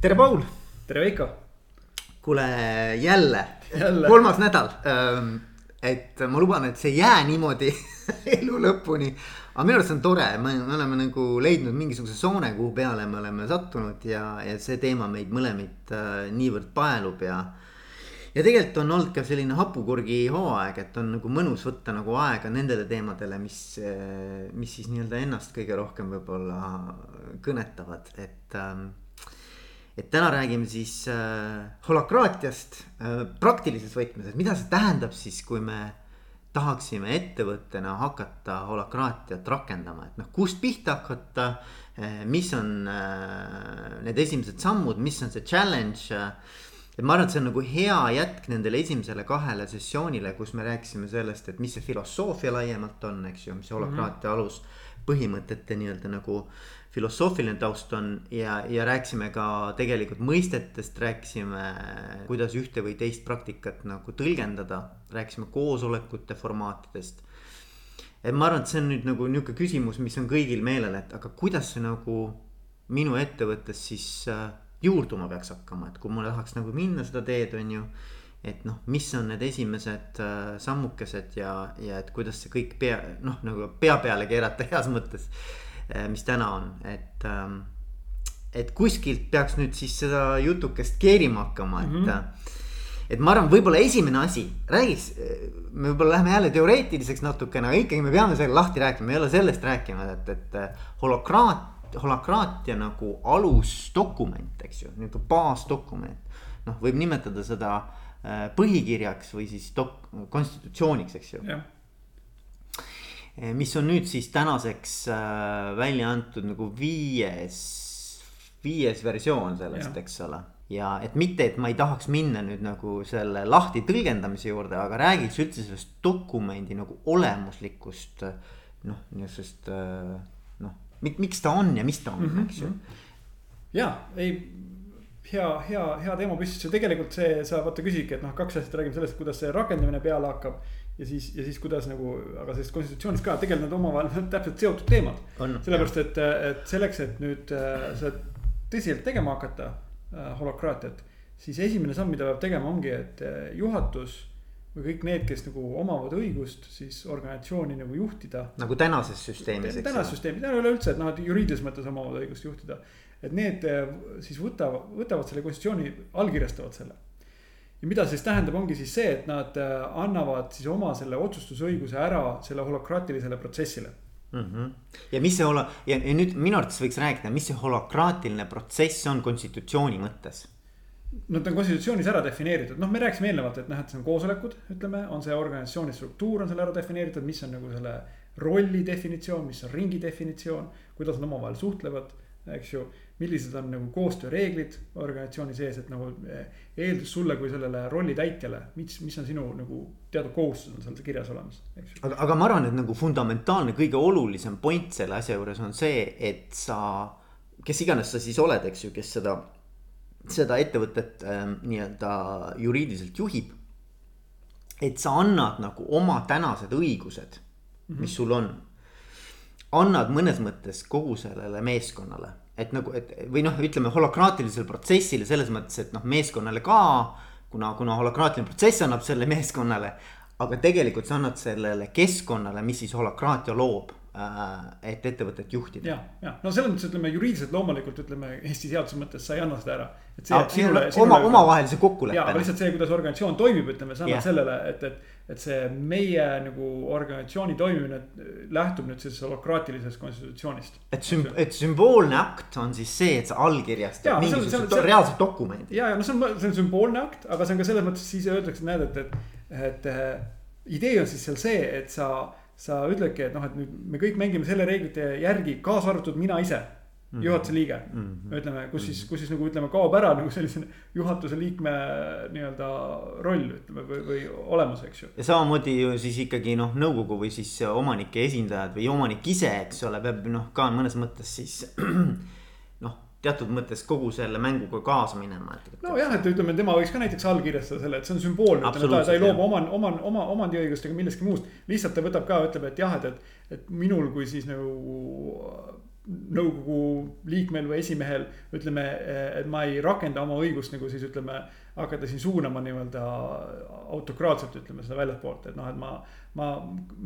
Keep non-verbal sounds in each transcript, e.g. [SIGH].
tere, Paul. tere, Veiko. kuule jälle, jälle., kolmas nädal. et ma luban, et see ei jää niimoodi [LAUGHS] elu lõpuni. aga minu arust see on tore, me oleme nagu leidnud mingisuguse soone, kuhu peale me oleme sattunud ja, ja see teema meid mõlemaid äh, niivõrd paelub ja ja tegelikult on olnud ka selline hapukurgi hooaeg, et on nagu mõnus võtta nagu aega nendele teemadele, mis, mis siis nii-öelda ennast kõige rohkem võib-olla kõnetavad, et ähm, et täna räägime siis äh, holakraatiast äh, praktilises võtmes, et mida see tähendab siis, kui me tahaksime ettevõttena hakata holakraatiat rakendama, et noh, kust pihta hakata äh,. mis on äh, need esimesed sammud, mis on see challenge äh, et ma arvan, et see on nagu hea jätk nendele esimesele kahele sessioonile, kus me rääkisime sellest, et mis see filosoofia laiemalt on, eks ju, mis see holakraatia mm -hmm. aluspõhimõtete nii-öelda nagu filosoofiline taust on ja, ja rääkisime ka tegelikult mõistetest, rääkisime, kuidas ühte või teist praktikat nagu tõlgendada, rääkisime koosolekute formaatidest. et ma arvan, et see on nüüd nagu nihuke küsimus, mis on kõigil meelel, et aga kuidas see nagu minu ettevõttes siis äh, juurduma peaks hakkama, et kui ma tahaks nagu minna seda teed, on ju. et noh, mis on need esimesed äh, sammukesed ja, ja et kuidas see kõik pea, noh nagu pea peale keerata heas mõttes. Mis täna on, et ähm,, et kuskilt peaks nüüd siis seda jutukest keerima hakkama, et mm. -hmm et ma arvan, võib-olla esimene asi, räägiks, me võib-olla läheme jälle teoreetiliseks natukene, aga ikkagi me peame selle lahti rääkima, ei ole sellest rääkinud, et, et holokraat holakraatia nagu alusdokument, eks ju, nagu baasdokument. noh, võib nimetada seda äh, põhikirjaks või siis dok-, konstitutsiooniks, eks ju. Mis on nüüd siis tänaseks äh, välja antud nagu viies, viies versioon sellest, eks ole ja et mitte, et ma ei tahaks minna nüüd nagu selle lahti tõlgendamise juurde, aga räägiks üldse sellest dokumendi nagu olemuslikust noh, niisugusest noh miks ta on ja mis ta on mm, -hmm. eks ju. ja ei, hea, hea, hea teemapüstitus ja tegelikult see, sa vaata küsidki, et noh, kaks asja räägime sellest, kuidas see rakendamine peale hakkab. Ja siis, ja siis kuidas nagu, aga sellest konstitutsioonist ka tegelikult nad omavahel täpselt seotud teemad. sellepärast, et, et selleks, et nüüd äh, seda tõsiselt tegema hakata äh,, holokraatiat. siis esimene samm, mida peab tegema, ongi, et äh, juhatus või kõik need, kes nagu omavad õigust siis organisatsiooni nagu juhtida. nagu tänases süsteemis. tänases süsteemis, üleüldse, et noh, et juriidilises mõttes omavad õigust juhtida. et need eh, siis võtavad, võtavad selle konstitutsiooni, allkirjastavad selle. Ja mida siis tähendab, ongi siis see, et nad eh, annavad siis oma selle otsustusõiguse ära selle holokraatilisele protsessile mm. -hmm. ja mis see holo- ja, ja nüüd minu arvates võiks rääkida, mis see holokraatiline protsess on konstitutsiooni mõttes Nad on konstitutsioonis ära defineeritud, noh, me rääkisime eelnevalt, et noh, et see on koosolekud, ütleme, on see organisatsiooni struktuur on seal ära defineeritud, mis on nagu selle rolli definitsioon, mis on ringi definitsioon, kuidas nad omavahel suhtlevad, eks ju. Millised on nagu koostööreeglid organisatsiooni sees, et nagu eh, eeldus sulle kui sellele rolli täitjale, mis, mis on sinu nagu teatud kohustused on seal kirjas olemas, eks ju. aga, aga ma arvan, et nagu fundamentaalne, kõige olulisem point selle asja juures on see, et sa, kes iganes sa siis oled, eks ju, kes seda seda ettevõtet äh, nii-öelda juriidiliselt juhib. et sa annad nagu oma tänased õigused mm, -hmm. mis sul on. annad mõnes mõttes kogu sellele meeskonnale, et nagu, et või noh, ütleme holokraatilisele protsessile selles mõttes, et noh, meeskonnale ka. kuna, kuna holokraatiline protsess annab selle [LAUGHS] meeskonnale, aga tegelikult sa annad sellele keskkonnale, mis siis holokraatia loob Äh, et ettevõtet juhtida. ja, ja no selles mõttes ütleme juriidiliselt loomulikult ütleme Eesti seaduse mõttes sa ei anna seda ära. et see jääb sinule, sinule. oma, omavahelise kokkuleppena. jaa, aga lihtsalt see, kuidas organisatsioon toimib, ütleme, sa annad sellele, et, et. Et see meie nagu organisatsiooni toimimine lähtub nüüd sellest holokraatilisest konstitutsioonist. et sümb-, et sümboolne akt on siis see, et sa allkirjastad mingisuguse reaalse dokumendi. ja, ja no see on, see on sümboolne akt, aga see on ka selles mõttes siis öeldakse, näed, et, et, et, idee on siis seal see, et sa sa ütledki, et noh, et nüüd me kõik mängime selle reeglite järgi, kaasa arvatud mina ise. Juhatuse liige mm, -hmm. ütleme, kus siis, kus siis nagu ütleme, kaob ära nagu sellise juhatuse liikme nii-öelda roll ütleme või, või olemus, eks ju. ja samamoodi ju siis ikkagi noh, nõukogu või siis omanike esindajad või omanik ise, eks ole, peab noh, ka mõnes mõttes siis [CLEARS THROAT] teatud mõttes kogu selle mänguga kaasa minema, nojah, et ütleme, tema võiks ka näiteks allkirjastada selle, et see on sümboolne, ta, ta ei loobu oma, oma, oma omandiõigustega millestki muust. lihtsalt ta võtab ka, ütleb, et jah, et, et, et minul kui siis nagu nõukogu liikmel või esimehel ütleme, et ma ei rakenda oma õigust nagu siis ütleme, hakata siin suunama nii-öelda autokraatselt, ütleme seda väljastpoolt, et noh, et ma, ma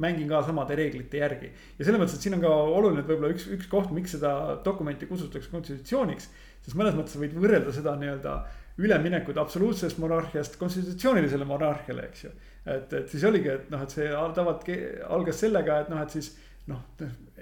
mängin ka samade reeglite järgi. ja selles mõttes, et siin on ka oluline, et võib-olla üks, üks koht, miks seda dokumenti kutsutakse konstitutsiooniksi, sest mõnes mõttes võid võrrelda seda nii-öelda üleminekut absoluutsest monarhiast konstitutsioonilisele monarhiale, eks ju. et, et siis oligi, et noh, et see tavalt algas sellega, et noh, et siis noh,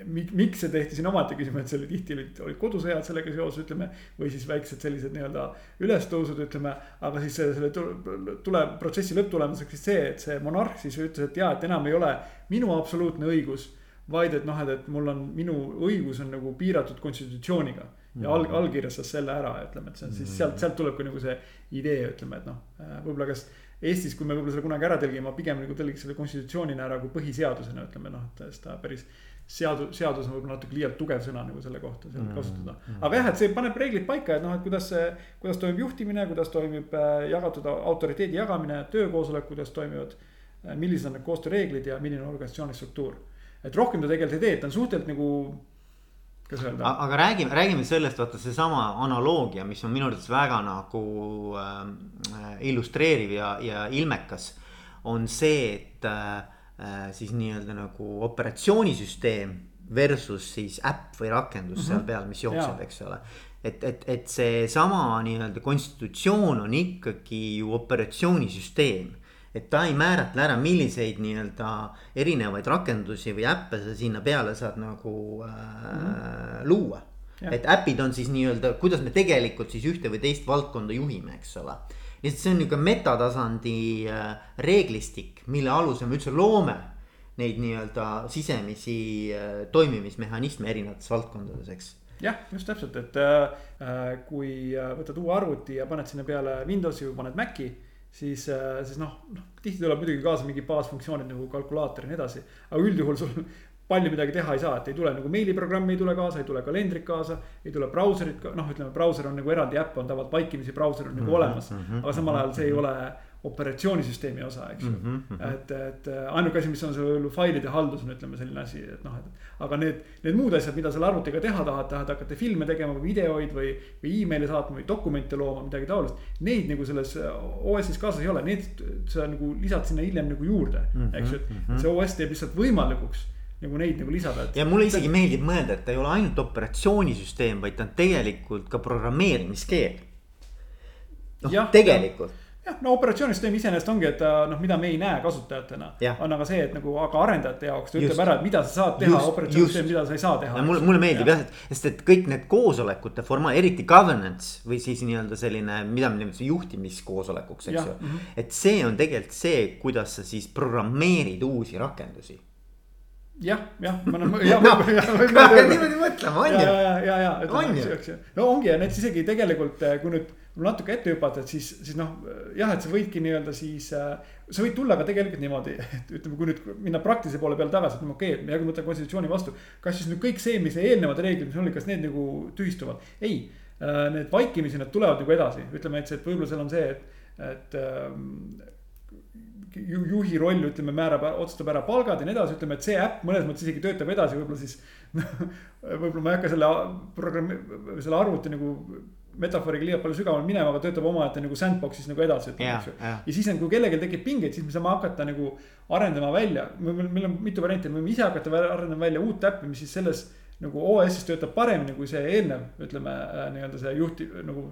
miks see tehti siin omaette küsimus, et see oli tihti olid, olid kodusõjad sellega seoses, ütleme. või siis väiksed sellised nii-öelda ülestõusud, ütleme, aga siis selle tule, protsessi lõpptulemuseks siis see, et see monarh siis ütles, et jaa, et enam ei ole minu absoluutne õigus. vaid et noh, et, et mul on, minu õigus on nagu piiratud konstitutsiooniga ja all, allkirjastas selle ära, ütleme, et see on siis sealt, sealt tuleb ka nagu see idee, ütleme, et noh, võib-olla kas Eestis, kui me võib-olla selle kunagi ära tõlgime, ma pigem nagu tõlgiks selle konstitutsioonina ära kui põhiseadusena, ütleme noh, et seda päris seadus, seadus on võib-olla natuke liialt tugev sõna nagu selle kohta seal mm kasutada. aga jah, et see paneb reeglid paika, et noh, et kuidas see, kuidas toimub juhtimine, kuidas toimib äh, jagatud autoriteedi jagamine, töökoosolek, kuidas toimivad. Äh, millised on need koostööreeglid ja milline on organisatsiooni struktuur. et rohkem ta tegelikult ei tee, et ta on suhteliselt nagu kuidas öelda. aga räägime, räägime sellest, vaata seesama analoogia, mis on minu arvates väga nagu äh, illustreeriv ja, ja ilmekas. on see, et äh, Äh, siis nii-öelda nagu operatsioonisüsteem versus siis äpp või rakendus mm -hmm. seal mhm. peal, mis jookseb, eks ole. et, et, et seesama nii-öelda konstitutsioon on ikkagi ju operatsioonisüsteem et ta ei määratle ära, milliseid nii-öelda erinevaid rakendusi või äppe sa sinna peale saad nagu äh, mm -hmm. luua. et äpid on siis nii-öelda, kuidas me tegelikult siis ühte või teist valdkonda juhime, eks ole lihtsalt see on nihuke metatasandi äh, reeglistik, mille alusel me üldse loome neid nii-öelda sisemisi äh, toimimismehhanisme erinevates valdkondades, eks jah, just täpselt, et äh, kui võtad uue arvuti ja paned sinna peale Windowsi või paned Maci, äh,, siis noh, noh tihti tuleb muidugi kaasa mingi baasfunktsioonid nagu kalkulaator ja nii edasi. aga üldjuhul sul palju midagi teha ei saa, et ei tule nagu meiliprogrammi ei tule kaasa, ei tule kalendrit kaasa. ei tule brauserit, noh, ütleme brauser on nagu eraldi äpp on tavaliselt vaikimisi brauser on nagu mm -hmm, olemas. -hmm, aga samal ajal see ei ole operatsioonisüsteemi osa, eks ju mm. -hmm. et, et ainuke asi, mis on seal failide haldus on, ütleme selline asi, et noh, et. aga need, need muud asjad, mida selle arvutiga teha tahad, tahad hakata filme tegema või videoid või, või emaili saatma või dokumente looma, midagi taolist. Neid nagu selles OS-is kaasas ei ole, need sa nagu lisad sinna hiljem nagu juurde mm, -hmm, eks ju, et -hmm. see OS teeb lihtsalt võimalikuks nagu neid nagu lisada, et. ja mulle isegi meeldib mõelda, et ta ei ole ainult operatsioonisüsteem, vaid ta on tegelikult ka programmeerimiskeel. noh, tegelikult jah, no operatsioonisüsteem iseenesest ongi, et noh, mida me ei näe kasutajatena. on aga see, et nagu, aga arendajate jaoks ta ütleb ära, et mida sa saad teha operatsioonisüsteem, mida sa ei saa teha. mulle, mulle meeldib jah, et, sest et kõik need koosolekute formaat, eriti governance või siis nii-öelda selline, mida me nimetame juhtimiskoosolekuks, eks ju. Mhm. et see on tegelikult see, kuidas sa siis programmeerid uusi rakendusi jah, jah, ma olen, [LAUGHS] jah no,. [LAUGHS] niimoodi mõtlema, on ju. ja, ja, ja, ja, ütleme, eks ju, no ongi ja näiteks isegi tegelikult, eh, kui nüüd natuke ette hüpata, et siis, siis noh, jah, et sa võidki nii-öelda siis äh,. sa võid tulla ka tegelikult niimoodi, [LAUGHS] et ütleme, kui nüüd minna praktilise poole peale tagasi, ütleme okei okay,, ja kui ma võtan konstitutsiooni vastu. kas siis nüüd kõik see, mis eelnevad reeglid, mis olid, kas need nagu tühistuvad? ei äh,, need vaikimisi, need tulevad nagu edasi, ütleme, et see, et võib-olla seal on see, et, et äh, juhi roll, ütleme, määrab, otsustab ära palgad ja nii edasi, ütleme, et see äpp mõnes mõttes isegi töötab edasi, võib-olla siis. [LAUGHS] võib-olla ma ei hakka selle programmi, selle arvuti nagu metafooriga liialt palju sügavamale minema, aga töötab omaette nagu sandbox'is nagu edasi, ütleme, eks ju. ja siis on, kui kellelgi tekib pingeid, siis me saame hakata nagu arendama välja, meil on mitu varianti, me võime ise hakata arendama välja uut äppi, mis siis selles nagu OS-is töötab paremini kui see eelnev, ütleme äh, nii-öelda see juhti nagu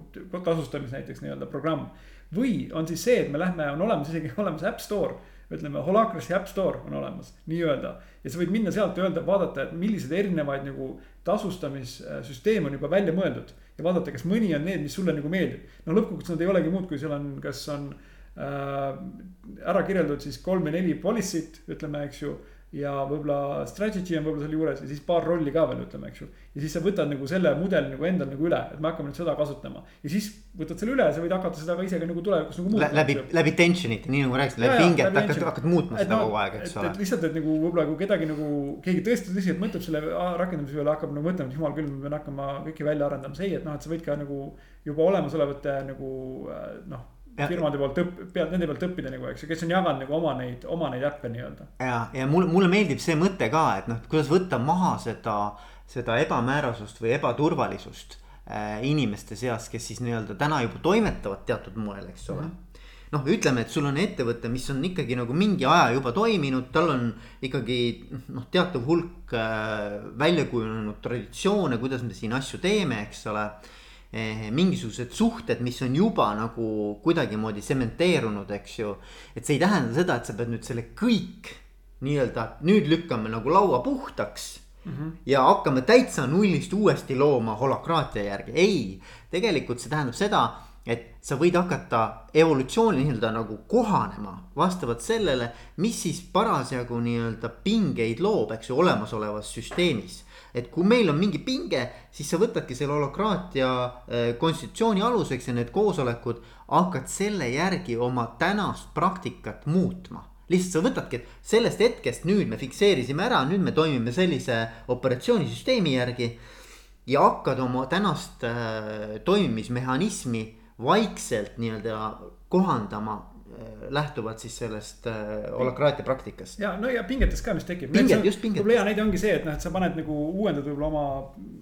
tasustamis näiteks nii-öelda programm või on siis see, et me lähme, on olemas isegi [LAUGHS] olemas App Store, ütleme, Holacracy App Store on olemas, nii-öelda. ja sa võid minna sealt öelda, vaadata, et milliseid erinevaid nagu tasustamissüsteeme on juba välja mõeldud. Ja vaadata, kas mõni on need, mis sulle nagu meeldib. no lõppkokkuvõttes nad ei olegi muud, kui seal on, kas on äh, ära kirjeldatud siis kolm või neli policy't, ütleme, eks ju ja võib-olla strategy on võib-olla seal juures ja siis paar rolli ka veel ütleme, eks ju. ja siis sa võtad nagu selle mudeli nagu endal nagu üle, et me hakkame nüüd seda kasutama. ja siis võtad selle üle ja sa võid hakata seda ka ise ka nagu tulevikus nagu muutma. läbi, läbi tension'ite, nii nagu rääkisid, läbi pinget hakkad, hakkad muutma seda no, kogu aeg, eks et, ole. lihtsalt, et nagu võib-olla kui kedagi nagu, keegi tõesti tõsiselt mõtleb selle rakendamise peale, hakkab nagu mõtlema, et jumal küll, ma pean hakkama kõike välja arendama, see ei, et noh, et sa võid ka nagu juba olemasolevate nagu noh firmade poolt õpp-, pead nende pealt õppida nagu, eks ju, kes on jaganud nagu oma neid, oma neid äppe nii-öelda. ja, ja mulle, mulle meeldib see mõte ka, et noh, kuidas võtta maha seda seda ebamäärasust või ebaturvalisust äh, inimeste seas, kes siis nii-öelda täna juba toimetavad teatud moel, eks ole mm. -hmm noh, ütleme, et sul on ettevõte, mis on ikkagi nagu mingi aja juba toiminud, tal on ikkagi noh, teatav hulk äh, välja kujunenud traditsioone, kuidas me siin asju teeme, eks ole eh,. Mingisugused suhted, mis on juba nagu kuidagimoodi sementeerunud, eks ju. et see ei tähenda seda, et sa pead nüüd selle kõik nii-öelda nüüd lükkame nagu laua puhtaks mm. -hmm. ja hakkame täitsa nullist uuesti looma holokraatia järgi, ei, tegelikult see tähendab seda, et sa võid hakata evolutsiooni nii-öelda nagu kohanema vastavalt sellele, mis siis parasjagu nii-öelda pingeid loob, eks ju, olemasolevas süsteemis. Et kui meil on mingi pinge, siis sa võtadki selle holokraatia äh, konstitutsiooni aluseks ja need koosolekud hakkad selle järgi oma tänast praktikat muutma lihtsalt sa võtadki, et sellest hetkest nüüd me fikseerisime ära, nüüd me toimime sellise operatsioonisüsteemi järgi. ja hakkad oma tänast äh, toimimismehhanismi vaikselt nii-öelda kohandama äh, lähtuvalt siis sellest äh, holakraatia praktikast. ja no ja pingetest ka, mis tekib. pinged, just pinged. võib-olla hea näide ongi see, et noh, et sa paned nagu uuendad võib-olla oma,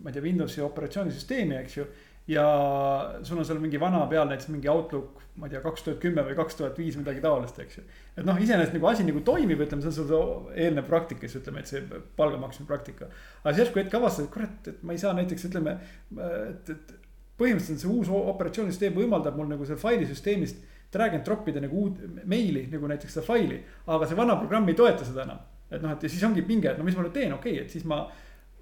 ma ei tea, Windowsi operatsioonisüsteemi, eks ju ja sul on seal mingi vana peal näiteks mingi Outlook, ma ei tea, kaks tuhat kümme või kaks tuhat viis, midagi taolist, eks ju. et noh, iseenesest nagu asi nagu toimib, ütleme, see on sul eelnev praktika, siis ütleme, et see palga maksmise praktika. aga siis järsku hetk avastad, et kurat, et ma ei saa näiteks ütleme, et, et põhimõtteliselt see uus operatsioonisüsteem võimaldab mul nagu seal failisüsteemist drag and drop ida nagu uut meili nagu näiteks seda faili, aga see vana programm ei toeta seda enam. et noh, et ja siis ongi pinge, et no mis ma nüüd teen, okei okay,, et siis ma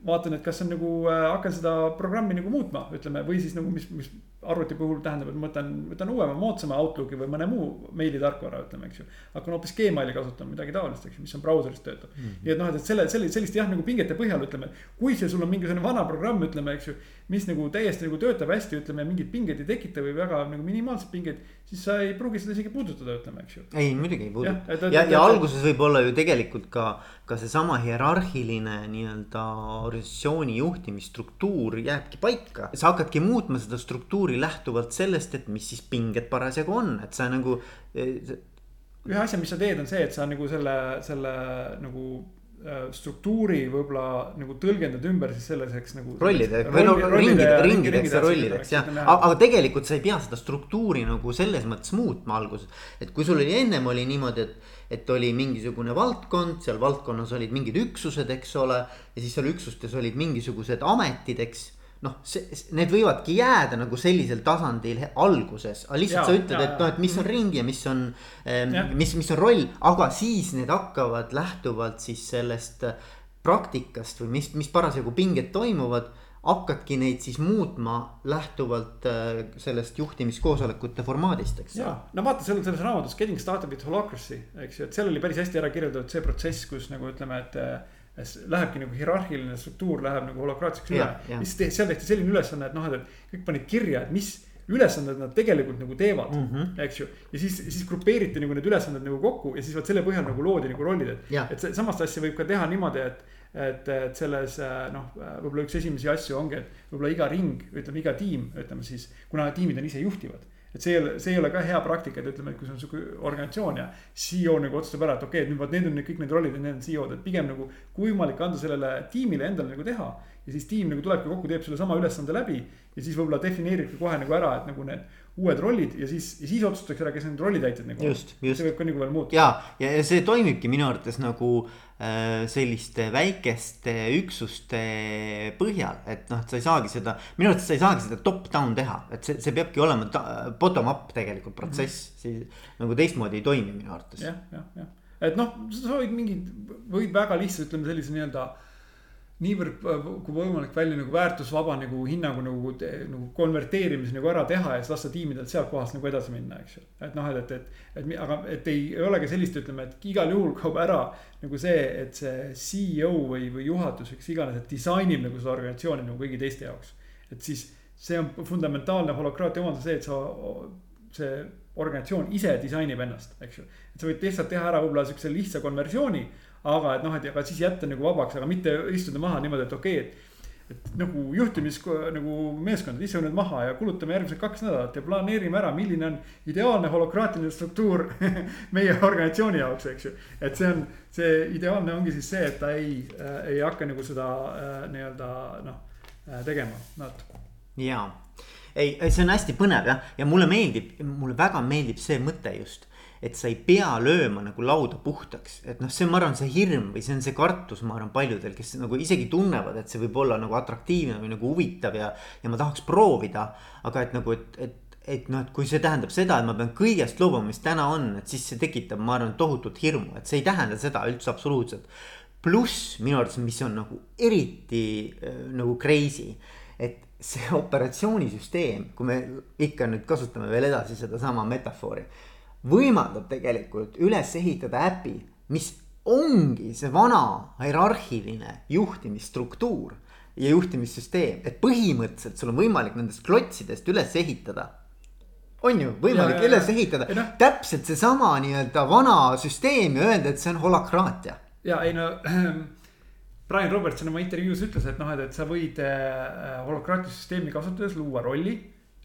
vaatan, et kas on nagu äh, hakkan seda programmi nagu muutma, ütleme, või siis nagu mis, mis arvuti puhul tähendab, et ma võtan, võtan uuema, moodsama Outlooki või mõne muu meilitarkvara, ütleme, eks ju. hakkan hoopis Gmaili kasutama, midagi taolist, eks ju, mis on brauseris töötab mm. -hmm. nii et noh, et selle, selle, sellist jah, nagu pingete põhjal ütleme, kui see sul on mingisugune vana programm, ütleme, eks ju. mis nagu täiesti nagu töötab hästi, ütleme, mingeid pingeid ei tekita või väga nagu minimaalseid pingeid. siis sa ei pruugi seda isegi puudutada, ütleme, eks ju. ei, muidugi ei puuduta. ja, ja, ja alguses võib olla ju tegelikult ka, ka seesama hierarhiline nii-öelda organisatsiooni juhtimisstruktuur jääbki paika. sa hakkadki muutma seda struktuuri lähtuvalt sellest, et mis siis pinged parasjagu on, et sa nagu. Eh, ühe asja, mis sa teed, on see, et sa nagu selle, selle nagu äh, struktuuri võib-olla nagu tõlgendad ümber siis selliseks nagu. rollide või no ringide, ringideks ja rollideks jah, aga tegelikult sa ei pea seda struktuuri nagu selles mõttes muutma alguses. et kui sul oli ennem oli niimoodi, et, et oli mingisugune valdkond, seal valdkonnas olid mingid üksused, eks ole. ja siis seal üksustes olid mingisugused ametid, eks noh, see, need võivadki jääda nagu sellisel tasandil alguses, aga lihtsalt ja, sa ütled, et noh, et mis on ring ja mis on, mis, mis on roll, aga siis need hakkavad lähtuvalt siis sellest praktikast või mis, mis parasjagu pinged toimuvad hakkadki neid siis muutma lähtuvalt äh, sellest juhtimiskoosolekute formaadist, eks. ja, no vaata seal selles raamatus Getting started with holacracy, eks ju, et seal oli päris hästi ära kirjeldatud see protsess, kus nagu ütleme, et lähebki nagu hierarhiline struktuur läheb nagu holokraatseks üle. siis seal tehti selline ülesanne, et noh, et kõik panid kirja, et mis ülesanded nad tegelikult nagu teevad mm, -hmm. eks ju. ja siis, siis grupeeriti nagu need ülesanded nagu kokku ja siis vot selle põhjal nagu loodi nagu rollid, et. et samast asja võib ka teha niimoodi, et, et, et selles noh, võib-olla üks esimesi asju ongi, et võib-olla iga ring, ütleme iga tiim, ütleme siis, kuna tiimid on ise juhtivad et see ei ole, see ei ole ka hea praktika, et ütleme, et kui sul on sihuke organisatsioon ja CEO nagu otsustab ära, et okei okay,, et nüüd vot need on nüüd kõik need rollid ja need on CEO-d, et pigem nagu. kui võimalik anda sellele tiimile endale nagu teha ja siis tiim nagu tulebki kokku, teeb selle sama ülesande läbi. ja siis võib-olla defineeribki kohe nagu ära, et nagu need uued rollid ja siis, ja siis otsustatakse ära, kes need rollitäitjad nagu on. see võib ka nagu veel muutuda. ja, ja, see toimibki minu arvates nagu äh, selliste väikeste üksuste põhjal, et noh, et sa ei saagi seda, minu arvates sa ei saagi seda top-down teha, et see, see peabki olema bottom-up tegelikult protsess mm, -hmm. siis nagu teistmoodi ei toimi minu arvates ja,. jah, jah, jah, et noh, sa võid mingid, võid väga lihtsalt ütleme sellise nii-öelda niivõrd äh, kui võimalik välja nagu väärtusvaba nagu hinnangu nagu, nagu konverteerimise nagu ära teha ja siis lasta tiimidel sealt kohast nagu edasi minna, eks ju. et noh, et, et, et, et aga, et ei, ei olegi sellist, ütleme, et igal juhul kaob ära nagu see, et see CEO või, või juhatus, kes iganes, et disainib nagu seda organisatsiooni nagu kõigi teiste jaoks. et siis see on fundamentaalne holokraatia omandus see, et sa, see organisatsioon ise disainib ennast, eks ju. et sa võid lihtsalt teha ära võib-olla siukse lihtsa konversiooni aga et noh, et aga siis jätta nagu vabaks, aga mitte istuda maha niimoodi, et okei okay,, et et nagu juhtimis nagu meeskond, istume nüüd maha ja kulutame järgmised kaks nädalat ja planeerime ära, milline on ideaalne holokraatiline struktuur [LAUGHS] meie organisatsiooni jaoks, eks ju. et see on, see ideaalne ongi siis see, et ta ei äh,, ei hakka nagu seda äh, nii-öelda noh äh, tegema, nad. jaa, ei, see on hästi põnev jah, ja mulle meeldib, mulle väga meeldib see mõte just et sa ei pea lööma nagu lauda puhtaks, et noh, see, ma arvan, see hirm või see on see kartus, ma arvan, paljudel, kes nagu isegi tunnevad, et see võib olla nagu atraktiivne või nagu huvitav ja. ja ma tahaks proovida, aga et nagu, et, et, et noh, et kui see tähendab seda, et ma pean kõigest loobuma, mis täna on, et siis see tekitab, ma arvan, tohutut hirmu, et see ei tähenda seda üldse absoluutselt. pluss minu arvates, mis on nagu eriti äh, nagu crazy, et see operatsioonisüsteem, kui me ikka nüüd kasutame veel edasi sedasama metafoori võimaldab tegelikult üles ehitada äpi, mis ongi see vana hierarhiline juhtimisstruktuur ja juhtimissüsteem, et põhimõtteliselt sul on võimalik nendest klotsidest üles ehitada. on ju võimalik ja, üles ehitada ja, no. täpselt seesama nii-öelda vana süsteem ja öelda, et see on holakraatia. ja ei no [CLEARS THROAT] Brian Robertson oma intervjuus ütles, et noh, et, et sa võid äh, holakraatia süsteemi kasutades luua rolli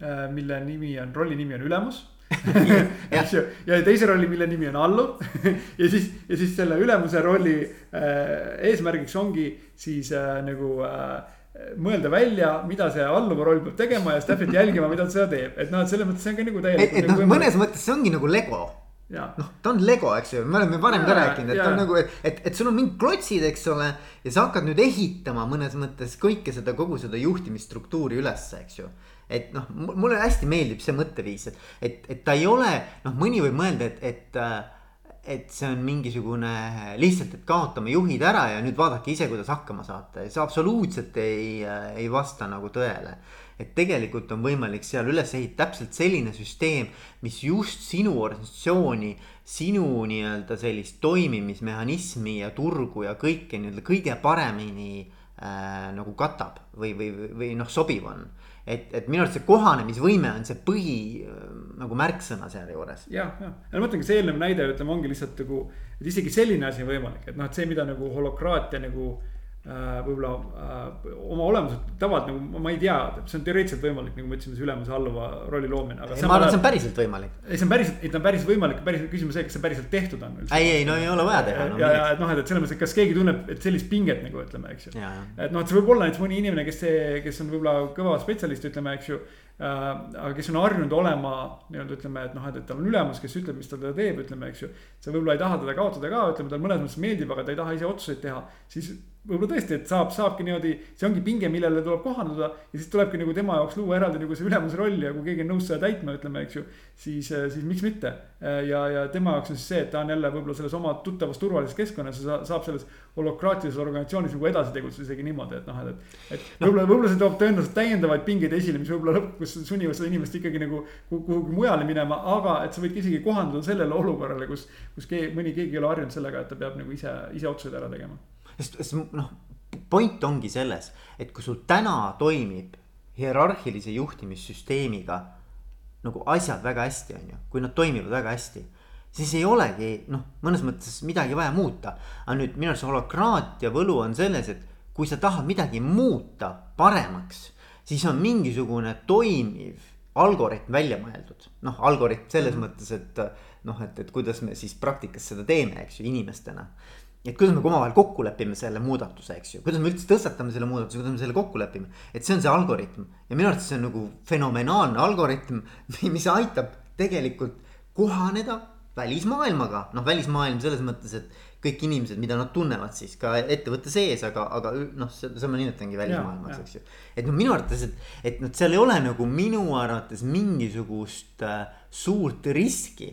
äh,, mille nimi on, rolli nimi on ülemus. [LAUGHS] Eks ju, ja teise rolli, mille nimi on alluv [LAUGHS] ja siis, ja siis selle ülemuse rolli äh, eesmärgiks ongi siis äh, nagu äh, mõelda välja, mida see alluva roll peab tegema ja siis täpselt jälgima, mida ta seda teeb, et noh, et selles mõttes see on ka nagu täielikult. et, et nagu noh, mõnes mõttes see ongi nagu Lego noh, ta on Lego, eks ju, me oleme varem ka rääkinud, et ta on nagu, et, et, et sul on mingid klotsid, eks ole. ja sa hakkad nüüd ehitama mõnes mõttes kõike seda, kogu seda juhtimisstruktuuri ülesse, eks ju et noh, mulle hästi meeldib see mõtteviis, et, et, et ta ei ole, noh, mõni võib mõelda, et, et äh, et see on mingisugune lihtsalt, et kaotame juhid ära ja nüüd vaadake ise, kuidas hakkama saate, see absoluutselt ei, ei vasta nagu tõele. et tegelikult on võimalik seal üles ehitada täpselt selline süsteem, mis just sinu organisatsiooni, sinu nii-öelda sellist toimimismehhanismi ja turgu ja kõike nii-öelda kõige paremini äh, nagu katab või, või, või noh, sobiv on et, et minu arust see kohanemisvõime on see põhi nagu märksõna sealjuures. jah, jah, ja ma mõtlengi see eelnev näide, ütleme, ongi lihtsalt nagu, et isegi selline asi on võimalik, et noh, et see, mida nagu holokraatia nagu võib-olla äh, oma olemuselt tavaliselt nagu ma ei tea, see on teoreetiliselt võimalik, nagu me ütlesime, see ülemuse alluva rolli loomine. ma arvan, et see on päriselt võimalik. ei, see on päriselt, ei ta on päris võimalik, päris küsimus see, kas see päriselt tehtud on. ei, ei no ei ole vaja teha no,. ja, ja et noh, et selles mõttes, et kas keegi tunneb, et sellist pinget nagu ütleme, eks ju. et noh, et see võib olla näiteks mõni inimene, kes, kes on võib-olla kõva spetsialist, ütleme, eks ju äh,. aga kes on harjunud olema nii-öelda ütleme, et noh, et, et tal on ülemus, kes ütleb, mis ta teda teeb, ütleme, eks ju. sa võib-olla ei taha teda kaotada ka, ütleme, talle mõnes mõttes meeldib, aga ta ei taha ise otsuseid teha, siis võib-olla tõesti, et saab, saabki niimoodi, see ongi pinge, millele tuleb kohanduda. ja siis tulebki nagu tema jaoks luua eraldi nagu see ülemuse roll ja kui keegi on nõus seda täitma, ütleme, eks ju. siis, siis miks mitte. ja, ja tema jaoks on siis see, et ta on jälle võib-olla selles oma tuttavas turvalises keskkonnas ja saab selles holokraatilises organisatsioonis nagu edasi tegutseda isegi niimoodi, et noh, et. et no. võib-olla, võib-olla see toob tõenäoliselt täiendavaid pingeid esile, mis võib-olla lõpuks sunnivad seda inimest ikkagi nagu kuhugi mujale minema, aga et sa võid isegi kohanduda sellele olukorrale, kus, kus keegi, mõni keegi ei ole harjunud sellega, et ta peab nagu ise, ise otsuseid ära tegema sest, sest noh, point ongi selles, et kui sul täna toimib hierarhilise juhtimissüsteemiga nagu asjad väga hästi, on ju, kui nad toimivad väga hästi siis ei olegi noh, mõnes mõttes midagi vaja muuta. aga nüüd minu arust holokraatia võlu on selles, et kui sa tahad midagi muuta paremaks, siis on mingisugune toimiv algoritm välja mõeldud. noh, algoritm selles -hmm. mõttes, et noh, et, et kuidas me siis praktikas seda teeme, eks ju, inimestena et kuidas me omavahel kokku lepime selle muudatuse, eks ju, kuidas me üldse tõstatame selle muudatuse, kuidas me selle kokku lepime. et see on see algoritm ja minu arvates see on nagu fenomenaalne algoritm, mis aitab tegelikult kohaneda välismaailmaga, noh, välismaailm selles mõttes, et kõik inimesed, mida nad tunnevad siis ka ettevõtte sees, aga, aga noh, seda ma nimetangi välismaailmaks, eks ju. et noh, minu arvates, et, et noh, seal ei ole nagu minu arvates mingisugust äh, suurt riski,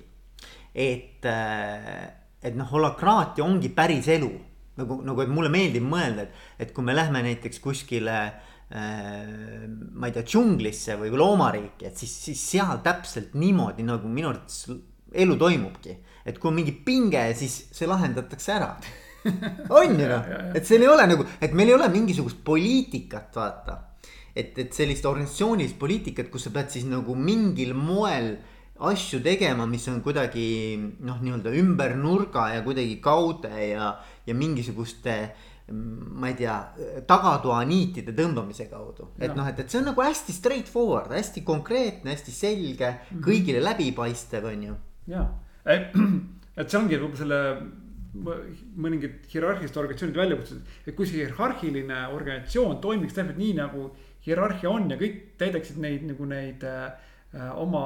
et äh, et noh, holokraatia ongi päris elu. nagu, nagu, et mulle meeldib mõelda, et, et kui me lähme näiteks kuskile äh, ma ei tea, džunglisse või loomariiki, et siis, siis seal täpselt niimoodi nagu minu arvates elu toimubki. et kui on mingi pinge, siis see lahendatakse ära [LAUGHS] on ju noh, et seal ei ole nagu, et meil ei ole mingisugust poliitikat, vaata. et, et sellist organisatsioonilist poliitikat, kus sa pead siis nagu mingil moel äh, asju tegema, mis on kuidagi noh, nii-öelda ümber nurga ja kuidagi kaude ja, ja mingisuguste ma ei tea, tagatoa niitide tõmbamise kaudu. et noh, et, et see on nagu hästi straight forward, hästi konkreetne, hästi selge mm, -hmm. kõigile läbipaistev, on ju. ja, [CLEARS THROAT] et see ongi võib-olla selle mõningad hierarhilised organisatsioonid välja kutsutud, et kui see hierarhiline organisatsioon toimiks täpselt nii nagu hierarhia on ja kõik täidaksid neid nagu neid äh, oma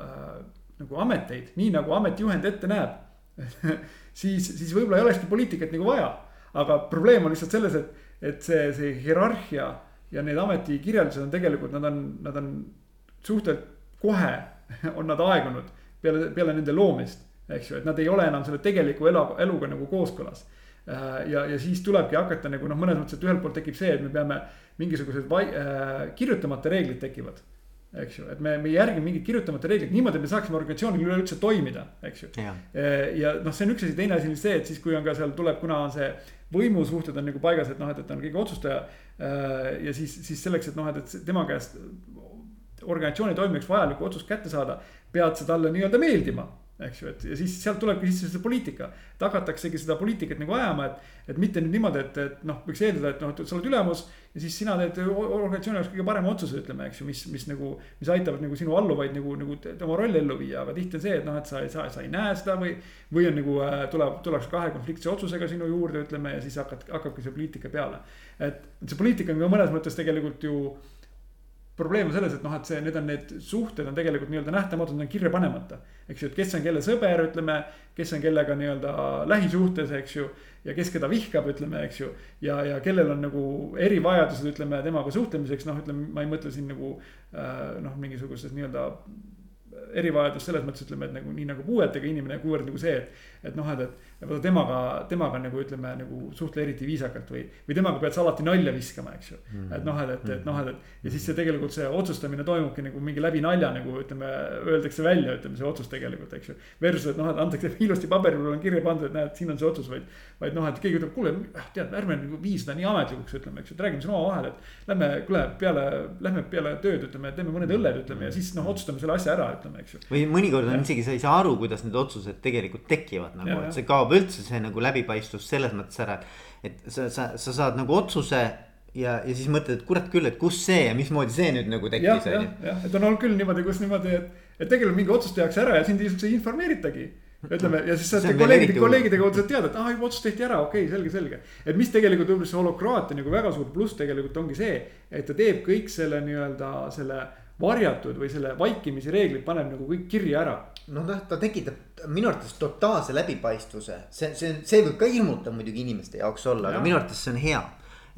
äh, nagu ameteid, nii nagu ametijuhend ette näeb [LAUGHS] siis, siis võib-olla ei olekski poliitikat nagu vaja aga probleem on lihtsalt selles, et, et see, see hierarhia ja need ametikirjeldused on tegelikult, nad on, nad on suhteliselt kohe [LAUGHS] on nad aegunud peale, peale nende loomist, eks ju, et nad ei ole enam selle tegeliku elu, eluga nagu kooskõlas. Äh, ja, ja siis tulebki hakata nagu noh, mõnes mõttes, et ühelt poolt tekib see, et me peame mingisugused vai- äh,, kirjutamata reeglid tekivad eks ju, et me, me järgime mingeid kirjutamata reegleid niimoodi, et me saaksime organisatsioonil üleüldse toimida, eks ju. ja, ja noh, see on üks asi, teine asi on see, et siis, kui on ka seal tuleb, kuna on see võimusuhted on nagu paigas, et noh, et, et ta on kõige otsustaja. Äh, ja siis, siis selleks, et noh, et, et tema käest organisatsiooni toimimiseks vajalikku otsust kätte saada, pead sa talle nii-öelda meeldima eks ju, et ja siis sealt tulebki sisse see poliitika. et hakataksegi seda poliitikat nagu ajama, et, et mitte nüüd niimoodi, et, et noh, võiks eeldada, et noh, et sa oled ülemus. ja siis sina teed organisatsiooni jaoks kõige parema otsuse, ütleme, eks ju, mis, mis nagu, mis aitavad nagu sinu alluvaid nagu, nagu oma rolli ellu viia, aga tihti on see, et noh, et sa saa, sa ei näe seda või. või on nagu äh, tuleb, tullakse kahe konfliktse otsusega sinu juurde, ütleme ja siis hakkad, hakkabki see poliitika peale. et see poliitika on ka mõnes mõttes tegelikult ju probleem on selles, et noh, et see, need on need suhted on tegelikult nii-öelda nähtamatud, need on kirja panemata. eks ju, et kes on kelle sõber, ütleme, kes on kellega nii-öelda lähisuhtes, eks ju. ja kes keda vihkab, ütleme, eks ju. ja, ja kellel on nagu erivajadused, ütleme temaga suhtlemiseks, noh, ütleme, ma ei mõtle siin nagu äh, noh, mingisugustes nii-öelda erivajadus selles mõttes ütleme, et nagu nii nagu puuetega inimene, kuivõrd nagu see, et. et noh, et, et vaata temaga, temaga nagu ütleme nagu suhtle eriti viisakalt või, või temaga pead sa alati nalja viskama, eks ju mm. -hmm. et noh, et, et, noh, et, ja siis see tegelikult see otsustamine toimubki nagu mingi läbi nalja nagu ütleme, öeldakse välja, ütleme see otsus tegelikult, eks ju. Versus, et noh, et antakse [LAUGHS] ilusti paberil on kirja pandud, et näed, siin on see otsus, vaid. vaid noh, et keegi ütleb, kuule, tead, ärme nagu vii seda nii ametlikuks, ütleme, eks ju, et räägime siin omavahel, et. Lähme, kuule, peale, lähme peale tööd, ütleme, teeme mõned õlled, ütleme ja siis noh, otsustame selle asja ära, ütleme, eks ju. või mõnikord on ja. isegi, sa ei saa aru, kuidas need otsused tegelikult tekivad nagu, et see kaob üldse see nagu läbipaistvus selles mõttes ära, et. et sa, sa, sa saad nagu otsuse ja, ja siis mõtled, et kurat küll, et kus see ja mismoodi see nüüd nagu tekkis, on ju. jah, et on olnud küll niimoodi, kus niimoodi, et, et tegelikult mingi otsus tehakse ära ja sind ilmselt ei informeeritagi ütleme ja siis saad kolleegide, kolleegide kaudu saad teada, et aa juba otsus tehti ära, okei okay,, selge, selge. et mis tegelikult võib-olla see holokraatia nagu väga suur pluss tegelikult ongi see, et ta teeb kõik selle nii-öelda selle varjatud või selle vaikimise reeglid paneb nagu kõik kirja ära. noh, noh, ta tekitab minu arvates totaalse läbipaistvuse, see, see, see võib ka hirmutav muidugi inimeste jaoks olla, aga minu arvates see on hea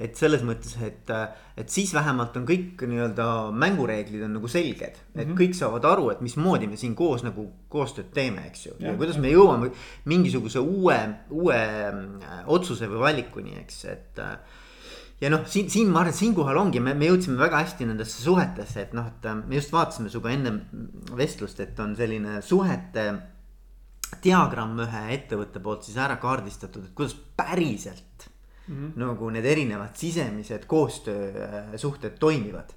et selles mõttes, et, et siis vähemalt on kõik nii-öelda mängureeglid on nagu selged. et mm -hmm. kõik saavad aru, et mismoodi me siin koos nagu koostööd teeme, eks ju. ja kuidas me jõuame mingisuguse uue, uue äh, otsuse või valikuni, eks, et äh, ja noh, siin, siin ma arvan, et siinkohal ongi, me, me jõudsime väga hästi nendesse suhetesse, et noh, et äh, me just vaatasime sinuga enne vestlust, et on selline suhete diagramm ühe ettevõtte poolt siis ära kaardistatud, et kuidas päriselt mm -hmm. nagu need erinevad sisemised koostöösuhted toimivad.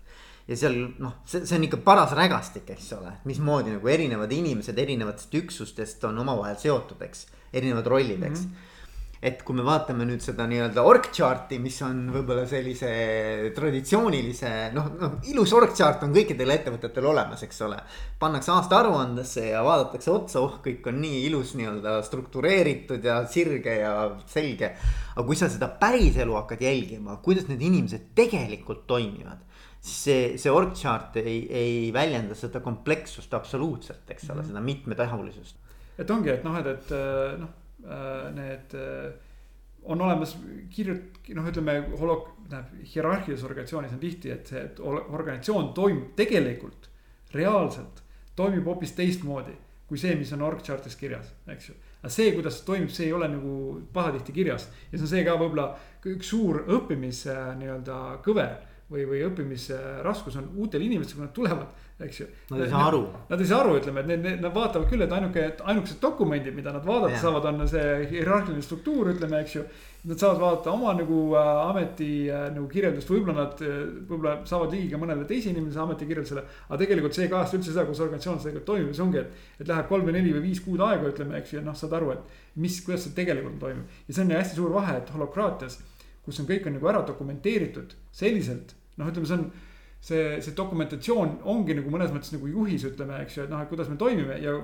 ja seal noh, see, see on ikka paras rägastik, eks ole, mismoodi nagu erinevad inimesed erinevatest üksustest on omavahel seotud, eks, erinevad rollid, eks mm. -hmm et kui me vaatame nüüd seda nii-öelda org chart'i, mis on võib-olla sellise traditsioonilise noh, noh ilus org chart on kõikidel ettevõtetel olemas, eks ole. pannakse aasta aruandesse ja vaadatakse otsa, oh, kõik on nii ilus nii-öelda struktureeritud ja sirge ja selge. aga kui sa seda päriselu hakkad jälgima, kuidas need inimesed tegelikult toimivad siis see, see org chart ei, ei väljenda seda komplekssust absoluutselt, eks ole mm -hmm., seda mitmetahulisust. et ongi, et noh, et, et noh need äh, on olemas kirjut-, noh, ütleme holok-, tähendab hierarhilises organisatsioonis on tihti, et see, et organisatsioon toimub tegelikult, reaalselt toimib hoopis teistmoodi kui see, mis on org chart'is kirjas, eks ju. aga see, kuidas see toimib, see ei ole nagu pahatihti kirjas ja see on see ka võib-olla üks suur õppimise nii-öelda kõver või, või õppimisraskus on uutel inimestel, kui nad tulevad eks ju. Nad ei saa aru. Nad ei saa aru, ütleme, et need, need, nad vaatavad küll, et ainuke, ainukesed dokumendid, mida nad vaadata yeah. saavad, on see hierarhiline struktuur, ütleme, eks ju. Nad saavad vaadata oma nagu äh, ameti äh, nagu kirjeldust, võib-olla nad äh, võib-olla saavad ligi ka mõnele teise inimese ametikirjeldusele. aga tegelikult see ei kajasta üldse seda, kus organisatsioon tegelikult toimib, see ongi, et, et läheb kolm või neli või viis kuud aega, ütleme, eks ju, ja noh, saad aru, et mis, kuidas see tegelikult toimub. ja see on hästi suur vahe, et holokraatias kus on kõik on nagu ära dokumenteeritud selliselt, noh, ütleme, see on see, see dokumentatsioon ongi nagu mõnes mõttes nagu juhis, ütleme, eks ju, et noh, et kuidas me toimime ja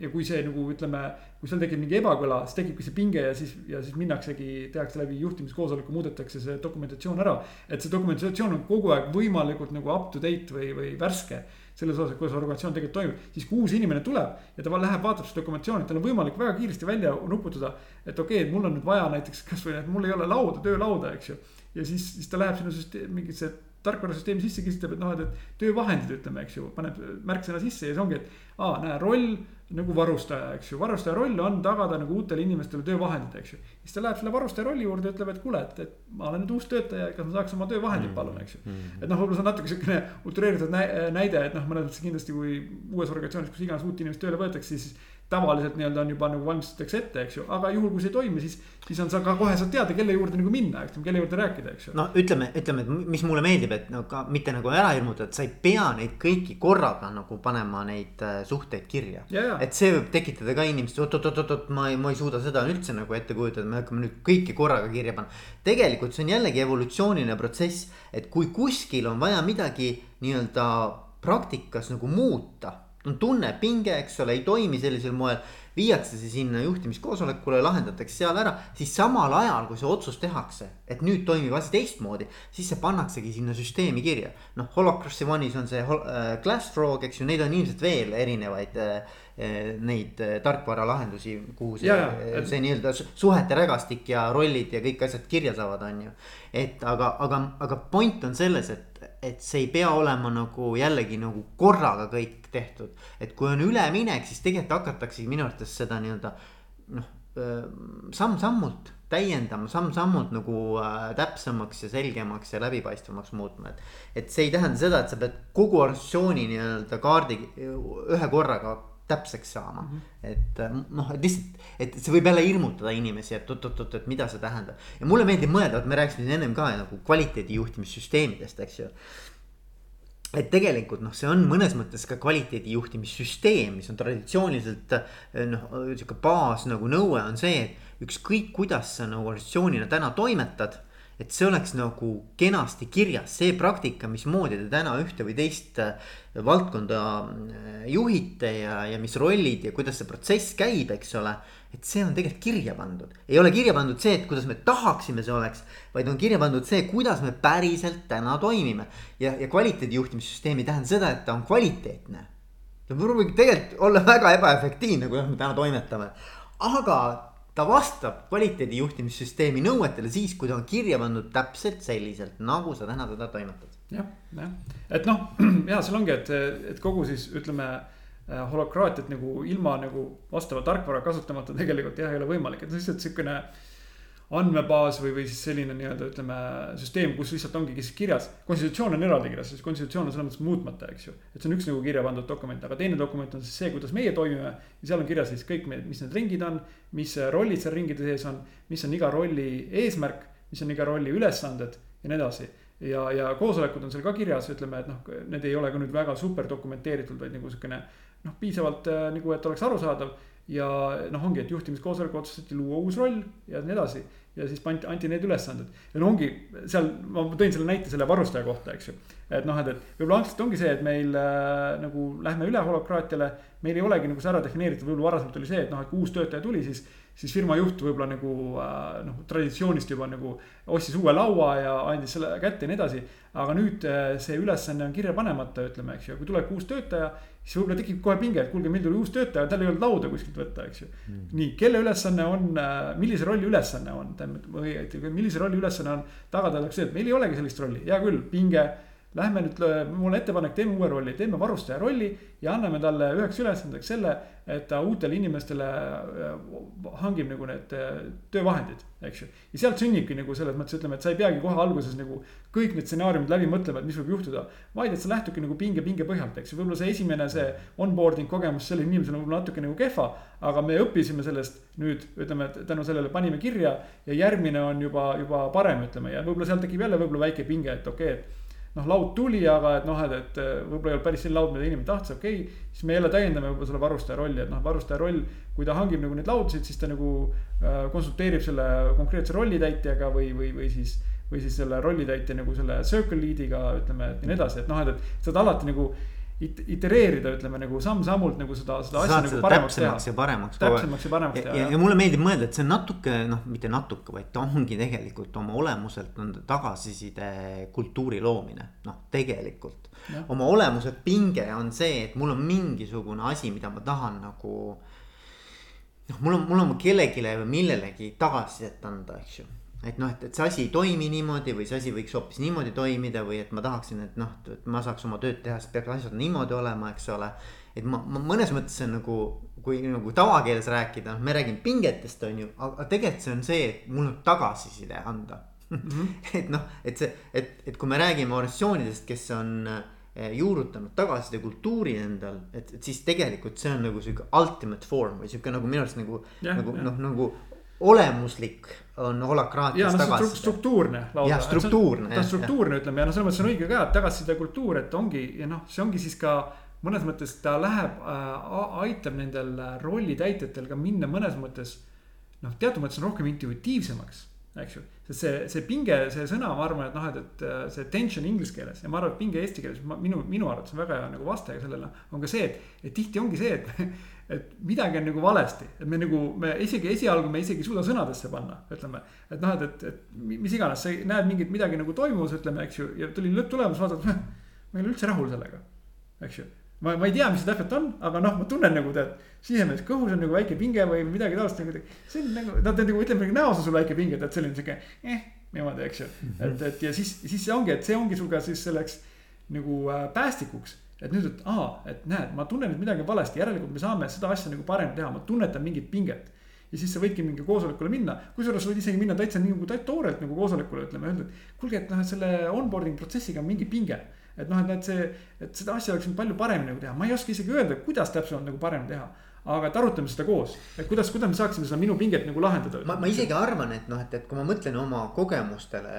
ja kui see nagu ütleme, kui seal tekib mingi ebakõla, siis tekibki see pinge ja siis, ja siis minnaksegi, tehakse läbi juhtimiskoosoleku, muudetakse see dokumentatsioon ära. et see dokumentatsioon on kogu aeg võimalikult nagu up to date või, või värske. selles osas, kuidas organisatsioon tegelikult toimib, siis kui uus inimene tuleb ja ta läheb, vaatab seda dokumentatsiooni, tal on võimalik väga kiiresti välja nuputada. et okei okay,, mul on nüüd vaja näiteks kasvõi, et mul ei ole lauda, töölauda, eks ju. ja siis, siis ta läheb sinna süsteemi, mingisse tarkvarasüsteemi sisse kirjutab, et noh, et, et töövahendid ütleme, eks ju, paneb märksõna sisse ja siis ongi, et aa, näe, roll nagu varustaja, eks ju, varustaja roll on tagada nagu uutele inimestele töövahendid, eks ju. siis ta läheb selle varustaja rolli juurde ütleb, et kuule, et, et ma olen nüüd uus töötaja, kas ma saaks oma töövahendid mm. palun, eks ju. Mm. et noh, võib-olla see on natuke siukene utreeritud näide, et noh, mõnes mõttes kindlasti kui uues organisatsioonis, kus iganes uut inimest tööle võetakse, siis tavaliselt nii-öelda on juba nagu valmistatakse ette, eks ju, aga juhul kui see ei toimi, siis, siis on sa ka kohe saad teada, kelle juurde nagu minna, eks ju, kelle juurde rääkida, eks ju. no ütleme, ütleme, et mis mulle meeldib, et no ka mitte nagu ära hirmutada, et sa ei pea neid kõiki korraga nagu panema neid äh, suhteid kirja. et see võib tekitada ka inimestes, oot-oot-oot-oot, ma ei, ma ei suuda seda üldse nagu ette kujutada, me hakkame nüüd kõiki korraga kirja panema. tegelikult see on jällegi evolutsiooniline protsess, et kui kuskil on vaja midagi nii-öelda praktikas nagu muuta on tunne, pinge, eks ole, ei toimi sellisel moel. viiakse see sinna juhtimiskoosolekule, lahendatakse seal ära, siis samal ajal, kui see otsus tehakse, et nüüd toimib asi teistmoodi, siis see pannaksegi sinna süsteemi kirja. noh, Holocrossi One'is on see äh, Glassfrog, eks ju, neid on ilmselt veel erinevaid äh, äh neid tarkvaralahendusi, kuhu see, et... see nii-öelda suhete rägastik ja rollid ja kõik asjad kirja saavad, on ju. et aga, aga, aga point on selles, et et see ei pea olema nagu jällegi nagu korraga kõik tehtud. et kui on üleminek, siis tegelikult hakataksegi minu arvates seda nii-öelda noh, samm-sammult täiendama, samm-sammult nagu äh, täpsemaks ja selgemaks ja läbipaistvamaks muutma, et. et see ei tähenda seda, et sa pead kogu organisatsiooni nii-öelda kaardi ühe korraga täpseks saama mm. -hmm. et äh, noh, et lihtsalt, et see võib jälle hirmutada inimesi, et oot-oot-oot, et mida see tähendab. ja mulle meeldib mõelda, et me rääkisime ennem ka nagu kvaliteedijuhtimissüsteemidest, eks ju. et tegelikult noh, see on mõnes mõttes ka kvaliteedijuhtimissüsteem, mis on traditsiooniliselt äh, noh, sihuke baas nagu nõue on see, et ükskõik, kuidas sa nagu organisatsioonina täna toimetad et see oleks nagu kenasti kirjas, see praktika, mismoodi te täna ühte või teist äh, valdkonda äh, juhite ja, ja mis rollid ja kuidas see protsess käib, eks ole. et see on tegelikult kirja pandud, ei ole kirja pandud see, et kuidas me tahaksime, see oleks, vaid on kirja pandud see, kuidas me päriselt täna toimime. ja, ja kvaliteedijuhtimissüsteem ei tähenda seda, et ta on kvaliteetne. ta võib tegelikult olla väga ebaefektiivne, kuidas me täna toimetame, aga ta vastab kvaliteedijuhtimissüsteemi nõuetele siis, kui ta on kirja pandud täpselt selliselt, nagu sa täna teda toimetad. jah, jah, et noh, [CLEARS THROAT] ja seal ongi, et, et kogu siis ütleme äh, holokraatiat nagu ilma nagu vastava tarkvara kasutamata tegelikult jah, ei ole võimalik, et lihtsalt sihukene andmebaas või, või siis selline nii-öelda ütleme süsteem, kus lihtsalt ongi siis kirjas. konstitutsioon on eraldi kirjas, sest konstitutsioon on selles mõttes muutmata, eks ju. et see on üks nagu kirja pandud dokument, aga teine dokument on siis see, kuidas meie toimime. ja seal on kirjas siis kõik, mis need ringid on, mis rollid seal ringide sees on, mis on iga rolli eesmärk, mis on iga rolli ülesanded ja nii edasi ja, ja koosolekud on seal ka kirjas, ütleme, et noh, need ei ole ka nüüd väga super dokumenteeritud, vaid nagu sihukene noh, piisavalt äh, nagu, et oleks arusaadav ja noh, ongi, et juhtimiskoosolekul otsustati luua uus roll ja nii edasi. ja siis anti, anti need ülesanded ja no ongi seal, ma tõin selle näite selle varustaja kohta, eks ju. et noh, et, et võib-olla algselt ongi see, et meil äh, nagu lähme üle holokraatiale. meil ei olegi nagu see ära defineeritud, võib-olla varasemalt oli see, et noh, et kui uus töötaja tuli, siis siis firma juht võib-olla nagu äh, noh, traditsioonist juba nagu ostis uue laua ja andis selle kätte ja nii edasi. aga nüüd äh, see ülesanne on kirja panemata, ütleme, eks ju, kui tuleb uus töötaja, siis võib-olla tekib kohe pinge, et kuulge, meil tuli uus töötaja, tal ei olnud lauda kuskilt võtta, eks ju. Mm.. nii, kelle ülesanne on, äh, millise rolli ülesanne on, tähendab, või millise rolli ülesanne on tagada et meil ei olegi sellist rolli, hea küll, pinge Lähme nüüd, mul on ettepanek, teeme uue rolli, teeme varustaja rolli ja anname talle üheks ülesandeks selle, et ta uutele inimestele äh, hangib nagu need äh, töövahendid, eks ju. ja sealt sünnibki nagu selles mõttes ütleme, et sa ei peagi kohe alguses nagu kõik need stsenaariumid läbi mõtlema, et mis võib juhtuda. vaid et sa lähtudki nagu pinge, pinge põhjalt, eks ju, võib-olla see esimene, see onboarding kogemus sellel inimesel on võib-olla natuke nagu kehva. aga me õppisime sellest nüüd ütleme, et tänu sellele panime kirja ja järgmine on juba, juba parem, ütleme ja võib-olla seal tekib jälle võib-olla väike pinge, et okei okay,, et noh, laud tuli, aga et noh, et, et võib-olla ei olnud päris selline laud, mida inimene tahtis, okei okay,. siis me jälle täiendame võib-olla selle varustaja rolli, et noh, varustaja roll, kui ta hangib nagu neid laudasid, siis ta nagu äh, konsulteerib selle konkreetse rollitäitjaga või, või, või siis või siis selle rollitäitja nagu selle circle lead'iga ütleme, et ja nii edasi, et noh, et, et saad alati nagu itereerida, ütleme nagu samm-sammult nagu seda, seda asja nagu paremaks teha. ja paremaks. täpsemaks ja paremaks teha. ja, ja mulle meeldib mõelda, et see on natuke noh, mitte natuke, vaid ta ongi tegelikult oma olemuselt on tagasiside kultuuri loomine, noh, tegelikult. oma olemuselt pinge on see, et mul on mingisugune asi, mida ma tahan nagu noh, mul on, mul on kellelegi või millelegi tagasisidet anda, eks ju et noh, et, et see asi ei toimi niimoodi või see asi võiks hoopis niimoodi toimida või et ma tahaksin, et noh, et ma saaks oma tööd teha, siis peaks asjad niimoodi olema, eks ole. et ma, ma mõnes mõttes see on nagu, kui nagu tavakeeles rääkida, noh, me räägime pingetest, on ju, aga tegelikult see on see, et mul on tagasiside anda mm. -hmm. [LAUGHS] et noh, et see, et, et kui me räägime organisatsioonidest, kes on eh, juurutanud tagasiside kultuuri endal, et, et siis tegelikult see on nagu sihuke ultimate form või sihuke nagu minu arust nagu, nagu noh, nagu olemuslik on holakraatias tagasiside. struktuurne lausa. jah, struktuurne. ta on struktuurne, ütleme ja noh, selles mõttes on õige ka, et tagasiside kultuur, et ongi ja noh, see ongi siis ka mõnes mõttes ta läheb äh,, aitab nendel rollitäitjatel ka minna mõnes mõttes. noh, teatud mõttes on rohkem intuitiivsemaks, eks ju. sest see, see pinge, see sõna, ma arvan, et noh, et, et see tension inglise keeles ja ma arvan, et pinge eesti keeles, minu, minu arvates on väga hea nagu vaste sellele. on ka see, et, et tihti ongi see, et [LAUGHS] et midagi on nagu valesti, et me nagu, me isegi esialgu me isegi ei suuda sõnadesse panna, ütleme. et noh, et, et, et mis iganes, sa näed mingit midagi nagu toimus, ütleme, eks ju, ja tuli lõpptulemus, vaatad, ma ei ole üldse rahul sellega, eks ju. ma, ma ei tea, mis see täpselt on, aga noh, ma tunnen nagu tead, sisemees kõhus on nagu väike pinge või midagi taolist nagu. see on nagu, nad nagu ütleme näos on sul väike pinge, tead selline sihuke eh, niimoodi, eks ju. et, et ja siis, siis see ongi, et see ongi sul ka siis selleks nagu äh, päästikuks et nüüd, et aa, et näed, ma tunnen, et midagi on valesti, järelikult me saame seda asja nagu parem teha, ma tunnetan mingit pinget. ja siis sa võidki mingi koosolekule minna, kusjuures võid isegi minna täitsa nagu toorelt nagu koosolekule ütleme, öelda, et kuulge, et noh, et selle onboarding protsessiga on mingi pinge. et noh, et näed see, et seda asja oleks palju paremini nagu teha, ma ei oska isegi öelda, kuidas täpselt nagu parem teha aga et arutame seda koos, et kuidas, kuidas me saaksime seda minu pinget nagu lahendada. ma, ma isegi arvan, et noh, et, et kui ma mõtlen oma kogemustele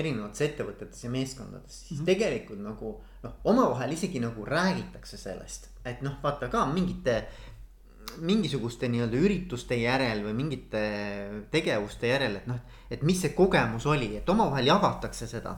erinevates ettevõtetes ja meeskondades, siis mm -hmm. tegelikult nagu noh, omavahel isegi nagu räägitakse sellest, et noh, vaata ka mingite mingisuguste nii-öelda ürituste järel või mingite tegevuste järel, et noh, et mis see kogemus oli, et omavahel jagatakse seda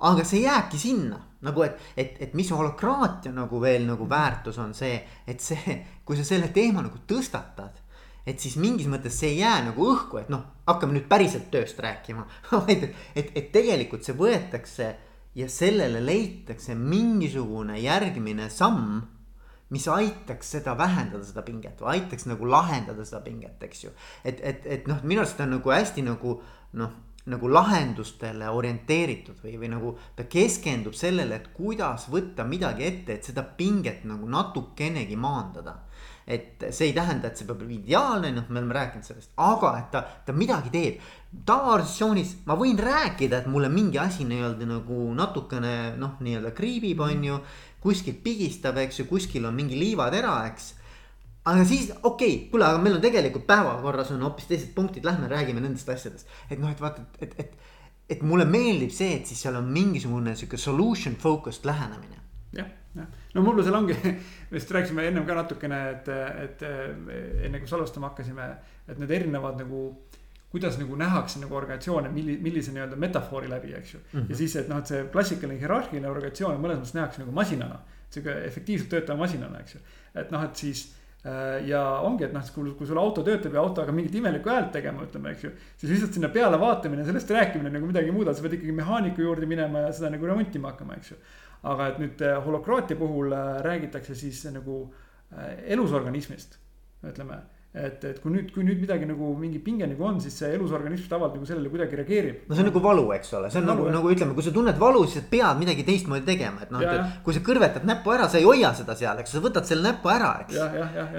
aga see jääbki sinna nagu, et, et, et mis holokraatia nagu veel nagu väärtus on see, et see, kui sa selle teema nagu tõstatad. et siis mingis mõttes see ei jää nagu õhku, et noh, hakkame nüüd päriselt tööst rääkima [LAUGHS] vaid et, et, et tegelikult see võetakse ja sellele leitakse mingisugune järgmine samm mis aitaks seda vähendada, seda pinget või aitaks nagu lahendada seda pinget, eks ju. et, et, et noh, minu arust on nagu hästi nagu noh nagu lahendustele orienteeritud või, või nagu ta keskendub sellele, et kuidas võtta midagi ette, et seda pinget nagu natukenegi maandada. et see ei tähenda, et see peab olema ideaalne, noh, me oleme rääkinud sellest, aga et ta, ta midagi teeb. tavaorganisatsioonis ma võin rääkida, et mulle mingi asi nii-öelda nagu natukene noh, nii-öelda kriibib, on ju. kuskilt pigistab, eks ju, kuskil on mingi liivatera, eks aga siis okei okay,, kuule, aga meil on tegelikult päevakorras on hoopis teised punktid, lähme räägime nendest asjadest. et noh, et vaata, et, et, et, et mulle meeldib see, et siis seal on mingisugune sihuke solution focused lähenemine. jah, jah, no mullu seal ongi, me [LAUGHS] vist rääkisime ennem ka natukene, et, et enne kui salvestama hakkasime, et need erinevad nagu kuidas nagu nähakse nagu organisatsioone, milli-, millise nii-öelda metafoori läbi, eks ju mm. -hmm. ja siis, et noh, et see klassikaline hierarhiline organisatsioon mõnes mõttes nähakse nagu masinana. sihuke efektiivselt töötava masinana, eks ju. et noh, et siis ja ongi, et noh, kui, kui sul auto töötab ja auto hakkab mingit imelikku häält tegema, ütleme, eks ju. siis lihtsalt sinna peale vaatamine, sellest rääkimine nagu midagi muud, sa pead ikkagi mehaaniku juurde minema ja seda nagu remontima hakkama, eks ju. aga et nüüd äh, holokraatia puhul äh, räägitakse siis nagu elusorganismist, ütleme et, et kui nüüd, kui nüüd midagi nagu mingi pinge nagu on, siis see elusorganism tavaliselt nagu sellele kuidagi reageerib. no see on nagu valu, eks ole, see on valu, nagu, nagu ütleme, kui sa tunned valu, siis pead midagi teistmoodi tegema, et noh, kui sa kõrvetad näppu ära, sa ei hoia seda seal, eks. Sa võtad selle näpu ära, eks.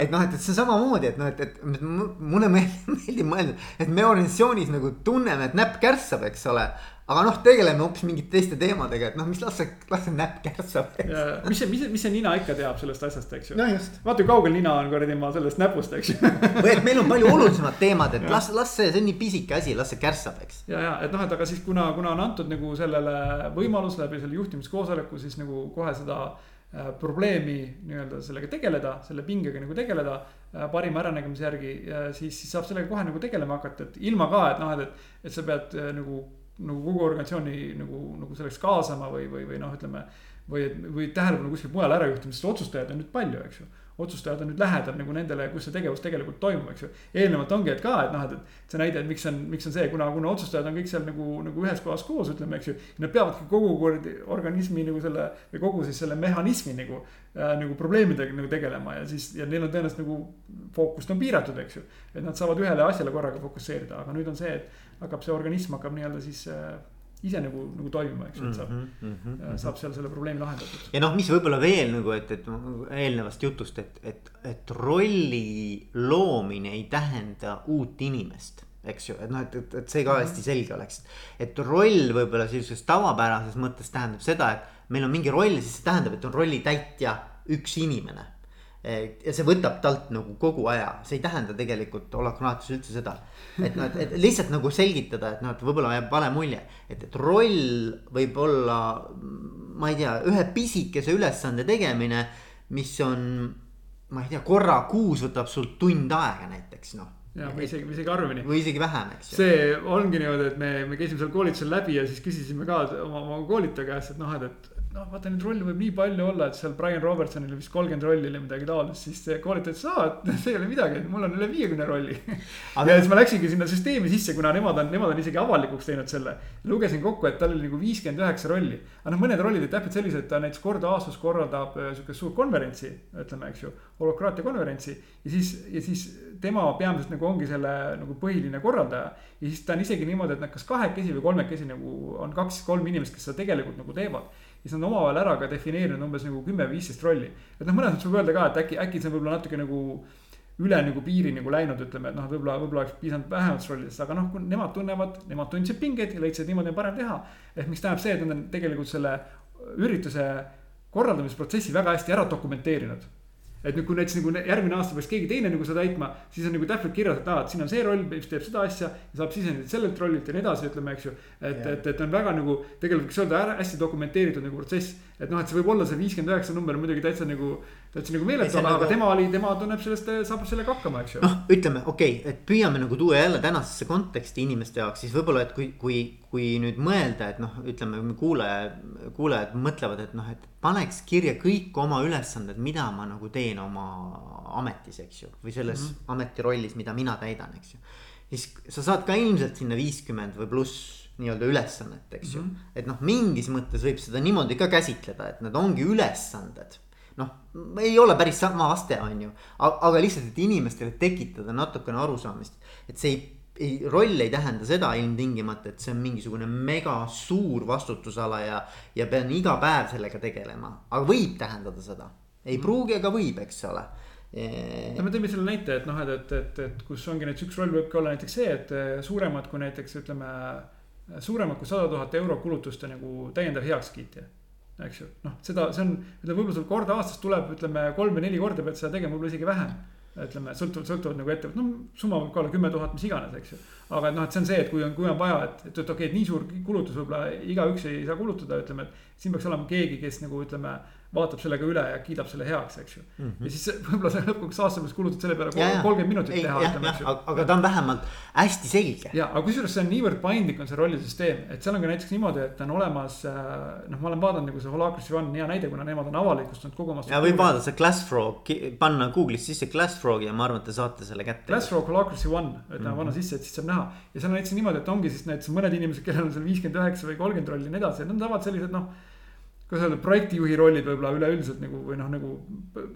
et noh, et, et see on samamoodi, et noh, et, et mulle [LAUGHS] meeldib mõelda, et me organisatsioonis nagu tunneme, et näpp kärssab, eks ole aga noh, tegeleme hoopis mingite teiste teemadega, et noh, mis las see, las see näpp kärtsab. mis see, mis see, mis see nina ikka teab sellest asjast, eks ju. no vaata, kui kaugel nina on kuradi ma sellest näpust, eks ju või et meil on palju [LAUGHS] olulisemad teemad, et las, las see, see on nii pisike asi, las see kärtsab, eks. ja, ja et noh, et aga siis kuna, kuna on antud nagu sellele võimalus läbi selle juhtimiskoosoleku siis nagu kohe seda äh, probleemi nii-öelda sellega tegeleda, selle pingega nagu tegeleda äh, parima äranägemise järgi, siis, siis saab sellega kohe nagu tegelema hakata, et ilma ka, et noh, et, et, et sa pead äh, nagu nagu kogu organisatsiooni nagu, nagu selleks kaasama või, või, või noh, ütleme. või, või tähelepanu kuskilt mujale ära juhtima, sest otsustajaid on nüüd palju, eks ju. Otsustajad on nüüd lähedal nagu nendele, kus see tegevus tegelikult toimub, eks ju. eelnevalt ongi, et ka, et noh, et, et see näide, et miks on, miks on see, kuna, kuna otsustajad on kõik seal nagu, nagu ühes kohas koos, ütleme, eks ju. Nad peavadki kogu organismi nagu selle või kogu siis selle mehhanismi nagu äh,, nagu probleemidega nagu tegelema ja siis, ja neil on tõenäoliselt nagu fookust on piiratud, eks ju. et nad saavad ühele asjale korraga fokusseerida, aga nüüd on see, et hakkab see organism hakkab nii-öelda siis äh, ise nagu, nagu toimima, eks ju, et saab mm, -hmm. saab seal selle probleemi lahendatud. ja noh, mis võib-olla veel nagu, et, et eelnevast jutust, et, et, et rolli loomine ei tähenda uut inimest eks ju, et noh, et, et, et see ka hästi selge oleks. et roll võib-olla sellises tavapärases mõttes tähendab seda, et meil on mingi roll, siis see tähendab, et on rolli täitja üks inimene ja see võtab talt nagu kogu aja, see ei tähenda tegelikult holakraatias üldse seda. et noh, et lihtsalt nagu selgitada, et noh, et võib-olla jääb vale mulje, et, et roll võib olla, ma ei tea, ühe pisikese ülesande tegemine, mis on, ma ei tea, korra kuus võtab sul tund aega näiteks noh ja või isegi, või isegi harvemini. või isegi vähem, eks ju. see ongi niimoodi, et me, me käisime seal koolitusel läbi ja siis küsisime ka oma, oma koolitaja käest, et noh, et, et noh, vaata neid rolle võib nii palju olla, et seal Brian Robertsonil vist kolmkümmend rolli oli midagi taolist, siis see koolitaja ütles, aa, et [LAUGHS] see ei ole midagi, mul on üle viiekümne rolli Aga... ja siis ma läksingi sinna süsteemi sisse, kuna nemad on, nemad on isegi avalikuks teinud selle. lugesin kokku, et tal oli nagu viiskümmend üheksa rolli. aga noh, mõned rollid olid täpselt sellised, ta näiteks kord aastas korraldab äh, sihukest suurt konverentsi, ütleme, eks ju. holokraatia konverentsi ja siis, ja siis tema peamiselt nagu ongi selle nagu põhiline korraldaja. ja siis ta on isegi niimoodi, et nad kas kahekesi või kolmekesi nagu on kaks-kolm inimest, kes seda tegelikult nagu teevad siis nad omavahel ära ka defineerinud umbes nagu kümme-viisteist rolli. et noh, mõnes mõttes võib öelda ka, et äkki, äkki see on võib-olla natuke nagu üle nagu piiri nagu läinud, ütleme, et noh, võib-olla, võib-olla oleks piisanud vähematest rollidest, aga noh, kui nemad tunnevad, nemad tundsid pingeid ja leidsid, et niimoodi on parem teha. ehk mis tähendab see, et nad on tegelikult selle ürituse korraldamisprotsessi väga hästi ära dokumenteerinud et nüüd, kui näiteks nagu järgmine aasta peaks keegi teine nagu seda täitma, siis on nagu täpselt kirjas, et aa, et siin on see roll, mis teeb seda asja. saab sisendit sellelt rollilt ja nii edasi, ütleme, eks ju. et, et, et on väga nagu tegelikult võiks öelda hästi dokumenteeritud nagu protsess. et noh, et see võib olla see viiskümmend üheksa number muidugi täitsa nagu täitsa nagu meeletu, aga nagu..., tema oli, tema tunneb sellest, saab sellega hakkama, eks ju. noh, ütleme okei okay,, et püüame nagu tuua jälle tänasesse konteksti inimeste jaoks, siis võib-olla, et kui, kui, kui nüüd mõelda, et noh, ütleme kuulaja, kuulajad mõtlevad, et noh, et paneks kirja kõik oma ülesanded, mida ma nagu teen oma ametis, eks ju. või selles mm -hmm. ametirollis, mida mina täidan, eks ju. siis sa saad ka ilmselt sinna viiskümmend või pluss nii-öelda ülesannet, eks ju mm. -hmm. et noh, mingis mõttes võib seda niimoodi ka käsitleda, et need ongi ülesanded noh, ei ole päris sama aste, on ju. aga lihtsalt, et inimestele tekitada natukene arusaamist, et see ei, ei, roll ei tähenda seda ilmtingimata, et see on mingisugune mega suur vastutusala ja, ja pean iga päev sellega tegelema, aga võib tähendada seda. ei mm. pruugi, aga võib, eks ole no me tõime selle näite, et noh, et, et, et, et kus ongi näiteks üks roll võibki olla näiteks see, et suuremad kui näiteks ütleme. suuremad kui sada tuhat euro kulutuste nagu täiendav heakskiit eks ju, noh, seda, see on, ütleme võib-olla sul kord aastas tuleb, ütleme kolm või neli korda pead seda tegema, võib-olla isegi vähem. Ütleme, sõltuvalt, sõltuvalt nagu ettevõtte, no summa võib ka olla kümme tuhat, mis iganes, eks ju. aga et noh, et see on see, et kui on, kui on vaja, et, et, et okei okay,, et nii suur kulutus võib-olla igaüks ei saa kulutada, ütleme, et siin peaks olema keegi, kes nagu ütleme vaatab selle ka üle ja kiidab selle heaks, eks ju mm. -hmm. ja siis [LAUGHS] võib-olla sa lõpuks aasta pärast kulutad selle peale kolmkümmend minutit ei, teha. aga, aga ta on vähemalt hästi selge. ja, aga kusjuures see on niivõrd paindlik on see rollisüsteem, et seal on ka näiteks niimoodi, et on olemas äh,. noh, ma olen vaadanud nagu see Holacracy One hea näide, kuna nemad on avalikustanud kogu oma. ja võib vaadata see Glassfrog, panna Google'is sisse Glassfrog ja ma arvan, et te saate selle kätte. Glassfrog Holacracy One, ütleme mm -hmm. panna sisse, et siis saab näha. ja seal on näiteks niimoodi, et ongi siis näiteks mõned inimesed, kellel on seal viiskümmend üheksa või kolmkümmend rolli ja nii edasi, et nad tahavad sellised noh kuidas öelda, projektijuhi rollid võib-olla üleüldiselt nagu või noh, nagu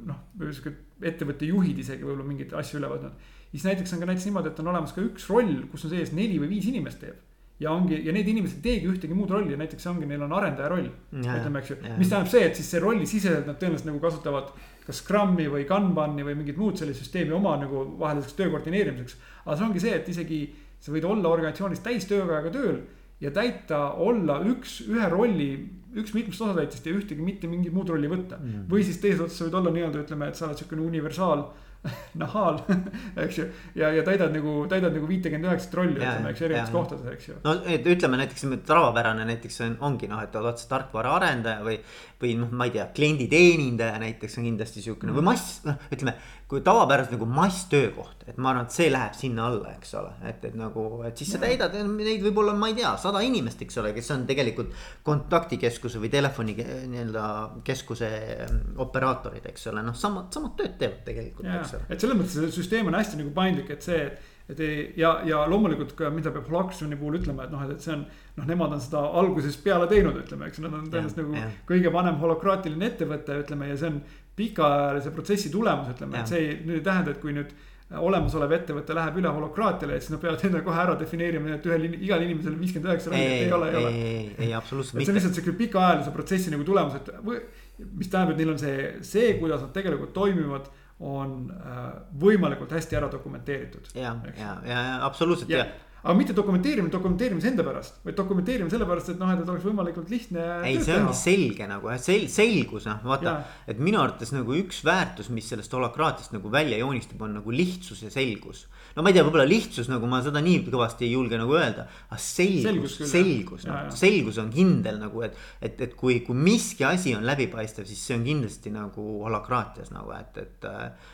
noh, sihuke ettevõtte juhid isegi võib-olla mingeid asju üle võtnud. siis näiteks on ka näiteks niimoodi, et on olemas ka üks roll, kus on sees neli või viis inimest teeb. ja ongi, ja need inimesed ei teegi ühtegi muud rolli, näiteks ongi, neil on arendaja roll. ütleme, eks ju, mis tähendab see, et siis see rolli siseselt nad tõenäoliselt nagu kasutavad kas Scrumi või Kanbani või mingit muud sellist süsteemi oma nagu vaheliseks töö koordineerimiseks. aga see ongi see, et isegi sa võid olla organisatsioonis täistööajaga tööl ja täita, olla üks, ühe rolli, üks mitmest osatäitjast ja ühtegi mitte mingit muud rolli võtta mm.. või siis teises otsas sa võid olla nii-öelda ütleme, et sa oled siukene universaal [LAUGHS] nahaal, [LAUGHS] eks ju. ja, ja täidad nagu, täidad nagu viitekümmet üheksat rolli, ütleme, eks erinevates kohtades, eks ju. no et ütleme näiteks tavapärane näiteks on, ongi noh, et oled sa tarkvaraarendaja või, või noh, ma ei tea, klienditeenindaja näiteks on kindlasti siukene või mass, noh, ütleme. Kui tavapäraselt nagu masstöökoht, et ma arvan, et see läheb sinna alla, eks ole, et, et nagu, et siis sa täidad neid võib-olla, ma ei tea, sada inimest, eks ole, kes on tegelikult kontaktikeskuse või telefoni nii-öelda keskuse mm, operaatorid, eks ole, noh, samad, samad tööd teevad tegelikult, eks, ole. et selles mõttes see süsteem on hästi nagu paindlik, et see, et ei ja, ja loomulikult ka, mida peab Holaxoni puhul ütlema, et noh, et see on. noh, nemad on seda algusest peale teinud, ütleme, eks nad on tõenäoliselt nagu jah. kõige vanem holokraatiline ettevõte, ütleme ja see on pikaajalise protsessi tulemus, ütleme, et see ei, nüüd ei tähenda, et kui nüüd olemasolev ettevõte läheb üle holokraatiale, et siis nad peavad enda kohe ära defineerima, et ühel, igal inimesel viiskümmend üheksa rolli, et ei, ole, ei ole. ei, ei absoluutselt et see on mitte. lihtsalt sihuke pikaajalise protsessi nagu tulemus, et või, mis tähendab, et neil on see, see, kuidas nad tegelikult toimivad, on äh, võimalikult hästi ära dokumenteeritud. ja, ja, ja, ja absoluutselt ja ja, ja., aga mitte dokumenteerimine dokumenteerimise enda pärast, vaid dokumenteerimine sellepärast, et noh, et oleks võimalikult lihtne. ei, see ongi selge nagu jah, sel-, selgus noh, vaata et minu arvates nagu üks väärtus, mis sellest holakraatiast nagu välja joonistub, on nagu lihtsus ja selgus. no ma ei tea, võib-olla lihtsus nagu ma seda nii kõvasti ei julge nagu öelda, aga selgus Selgus, selgus, noh selgus on kindel nagu, et. et, et kui, kui miski asi on läbipaistev, siis see on kindlasti nagu holakraatias nagu, et, et äh,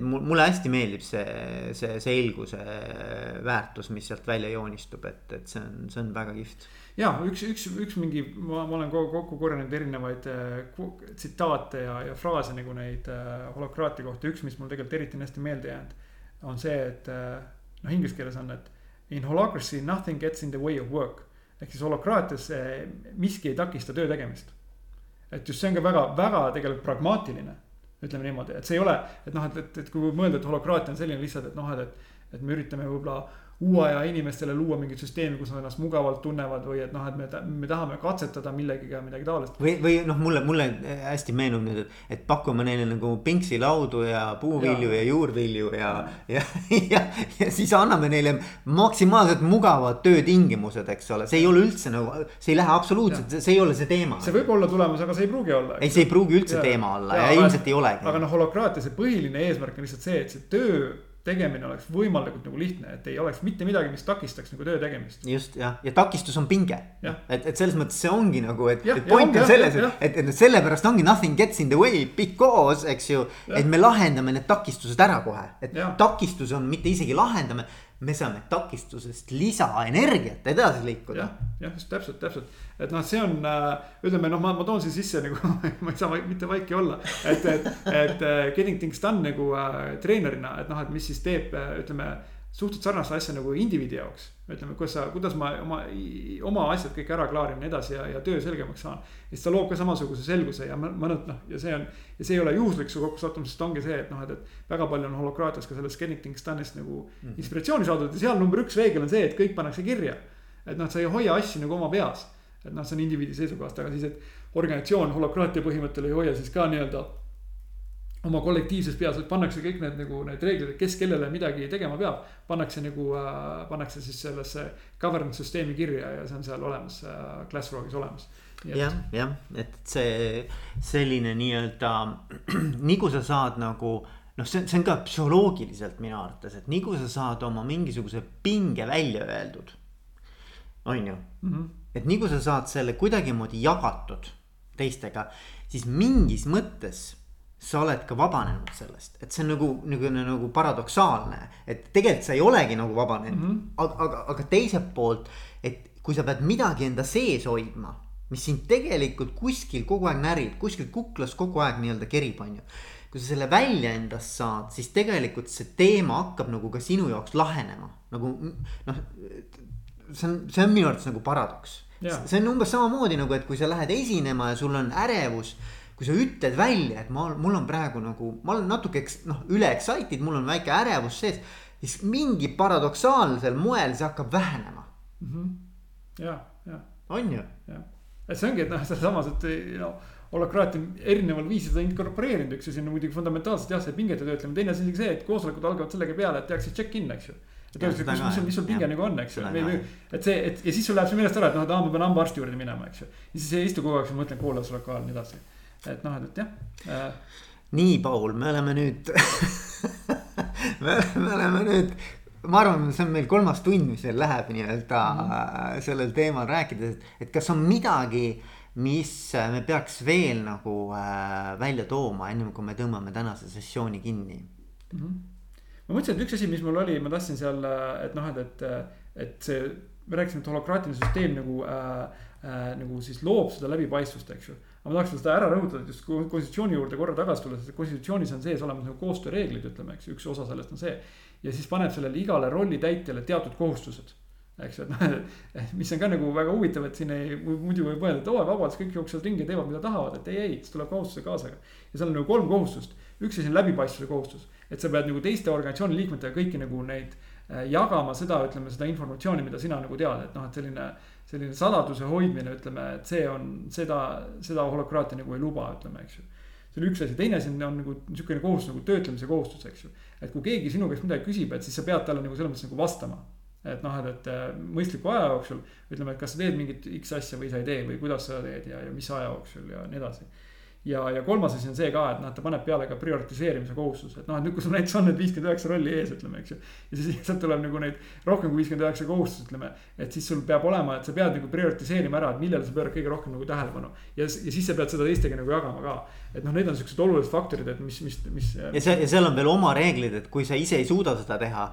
mulle hästi meeldib see, see selguse väärtus, mis sealt välja joonistub, et, et see on, see on väga kihvt. ja üks, üks, üks mingi, ma, ma olen kokku korjanud erinevaid ku- tsitaate ja, ja fraase nagu neid holokraatia kohta, üks, mis mul tegelikult eriti on hästi meelde jäänud. on see, et noh, inglise keeles on, et in holacracy nothing gets in the way of work. ehk siis holokraatias miski ei takista töö tegemist. et just see on ka väga, väga tegelikult pragmaatiline ütleme niimoodi, et see ei ole, et noh, et, et, et kui mõelda, et holokraatia on selline lihtsalt, et noh, et, et. me üritame võib-olla uue aja inimestele luua mingit süsteemi, kus nad ennast mugavalt tunnevad või et noh, et me, me tahame katsetada millegagi midagi taolist. või, või noh, mulle, mulle hästi meenub nüüd, et, et pakume neile nagu pinksilaudu ja puuvilju ja, ja juurvilju ja, ja, ja, ja siis anname neile maksimaalselt mugavad töötingimused, eks ole, see ei ole üldse nagu, see ei lähe absoluutselt, see ei ole see teema. see võib olla tulemus, aga see ei pruugi olla. ei, see ei pruugi üldse Jaa. teema olla ja, ja ilmselt ei olegi. aga noh, holokraatia see põhiline eesmärk on lihtsalt see, et see töö tegemine oleks võimalikult nagu lihtne, et ei oleks mitte midagi, mis takistaks nagu töö tegemist. just jah, ja takistus on pinge et, et selles mõttes see ongi nagu, et, et ja point ongi, on selles, et, et, sellepärast ongi nothing gets in the way because, eks ju. et me lahendame need takistused ära kohe, et Jah. takistus on mitte isegi lahendame, me saame takistusest lisaenergiat edasi liikuda jah, jah, just täpselt, täpselt, et noh, see on äh, ütleme noh, ma, ma toon siia sisse nagu [LAUGHS] ma ei saa mitte vaiki olla. et, et, et äh, Getting Things Done nagu äh, treenerina, et noh, et mis siis teeb äh,, ütleme suhteliselt sarnast asja nagu indiviidi jaoks. ütleme, kuidas sa, kuidas ma oma, oma asjad kõik ära klaarin ja nii edasi ja, ja töö selgemaks saan. siis ta loob ka samasuguse selguse ja mõned noh, ja see on ja see ei ole juhuslik su kokkusattumus, sest ongi see, et noh, et, et väga palju on holokraatias ka sellest Getting Things Done'ist nagu mm -hmm. inspiratsiooni saadud ja seal number üks reegel on see, et kõik pannakse kirja et noh, sa ei hoia asju nagu oma peas. et noh, see on indiviidi seisukohast, aga siis, et organisatsioon holokraatia põhimõttel ei hoia siis ka nii-öelda oma kollektiivses peas, et pannakse kõik need nagu need reeglid, et kes kellele midagi tegema peab. pannakse nagu äh,, pannakse siis sellesse governance süsteemi kirja ja see on seal olemas äh,, Glassrockis olemas. jah, jah, et see selline nii-öelda, [CLEARS THROAT] nii kui sa saad nagu noh, see, see on ka psühholoogiliselt minu arvates, et nii kui sa saad oma mingisuguse pinge välja öeldud. on ju, Mhm. et nii kui sa saad selle kuidagimoodi jagatud teistega, siis mingis mõttes sa oled ka vabanenud sellest, et see on nagu niisugune nagu paradoksaalne, et tegelikult sa ei olegi nagu vabanenud mm, -hmm. aga, aga, aga teiselt poolt, et kui sa pead midagi enda sees hoidma, mis sind tegelikult kuskil kogu aeg närib, kuskil kuklas kogu aeg nii-öelda kerib, on ju kui sa selle välja endast saad, siis tegelikult see teema hakkab nagu ka sinu jaoks lahenema, nagu noh. see on, see on minu arvates nagu paradoks. See on umbes samamoodi nagu, et kui sa lähed esinema ja sul on ärevus. Kui sa ütled välja, et ma, mul on praegu nagu, ma olen natuke noh, üle excited, mul on väike ärevus sees. siis mingi paradoksaalsel moel see hakkab vähenema, ja, ja, on ju? ja, et see ongi, et noh, sealsamas, et no holokraatia on erineval viisil seda inkorporeerinud, üks asi on muidugi fundamentaalselt jah, see pingete töötlemine, teine asi on isegi see, et koosolekud algavad sellega peale, et tehakse check-in, eks ju. et öeldakse, kus, mis sul, mis sul pinge nagu on, eks ju, et see, et ja siis sul läheb see meelest ära, et noh, et aa, ma pean hambaarsti juurde minema, eks ju. ja siis ei istu kogu aeg, siis mõtlen koolesolekuajal ja nii edasi, et noh, et, jah äh, nii, Paul, me oleme nüüd [LAUGHS] me, me oleme nüüd, ma arvan, see on meil kolmas tund, mis veel läheb nii-öelda mm. sellel teemal rääkides, et kas on midagi, mis me peaks veel nagu äh, välja tooma, ennem kui me tõmbame tänase sessiooni kinni mm. -hmm. ma mõtlesin, et üks asi, mis mul oli, ma tahtsin seal, et noh, et, et, et see, me rääkisime, et holokraatiline süsteem nagu äh, äh, nagu siis loob seda läbipaistvust, eks ju aga ma tahaks seda ära rõhutada, et just konstitutsiooni juurde korra tagasi tulles, et konstitutsioonis on sees olemas nagu koostööreeglid, ütleme, eks üks osa sellest on see. ja siis paneb sellele igale rolli täitjale teatud kohustused. eks ju, et noh, [LAUGHS] mis on ka nagu väga huvitav, et siin ei, muidu võib mõelda, et oo, vabalt kõik jooksevad ringi ja teevad, mida tahavad, et ei, ei, siis tuleb kohustuse kaasa. ja seal on nagu kolm kohustust, üks asi on läbipaistvuse kohustus, et sa pead nagu teiste organisatsiooni liikmetega kõiki nagu neid äh, jagama seda, ütleme seda informatsiooni, mida sina nagu tead, et noh, et selline selline saladuse hoidmine, ütleme, et see on seda, seda holokraatia nagu ei luba, ütleme, eks ju. see on üks asi, teine asi on, nagu niisugune kohustus nagu töötlemise kohustus, eks ju. et kui keegi sinu käest midagi küsib, et siis sa pead talle nagu selles mõttes nagu vastama. et noh, et, et mõistliku aja jooksul ütleme, et kas sa teed mingit X asja või sa ei tee või kuidas sa teed ja, ja mis aja jooksul ja nii edasi ja, ja kolmas asi on see ka, et noh, ta paneb peale ka prioritiseerimise kohustuse, et noh, et nüüd, kui sul näiteks on need viiskümmend üheksa rolli ees, ütleme, eks ju. ja siis sealt tuleb nagu neid rohkem kui viiskümmend üheksa kohustust, ütleme. et siis sul peab olema, et sa pead nagu prioritiseerima ära, et millele sa pöörad kõige rohkem nagu tähelepanu. ja, ja siis sa pead seda teistega nagu jagama ka. Et noh, need on siuksed olulised faktorid, et mis, mis, mis. ja see, ja seal on veel oma reeglid, et kui sa ise ei suuda seda teha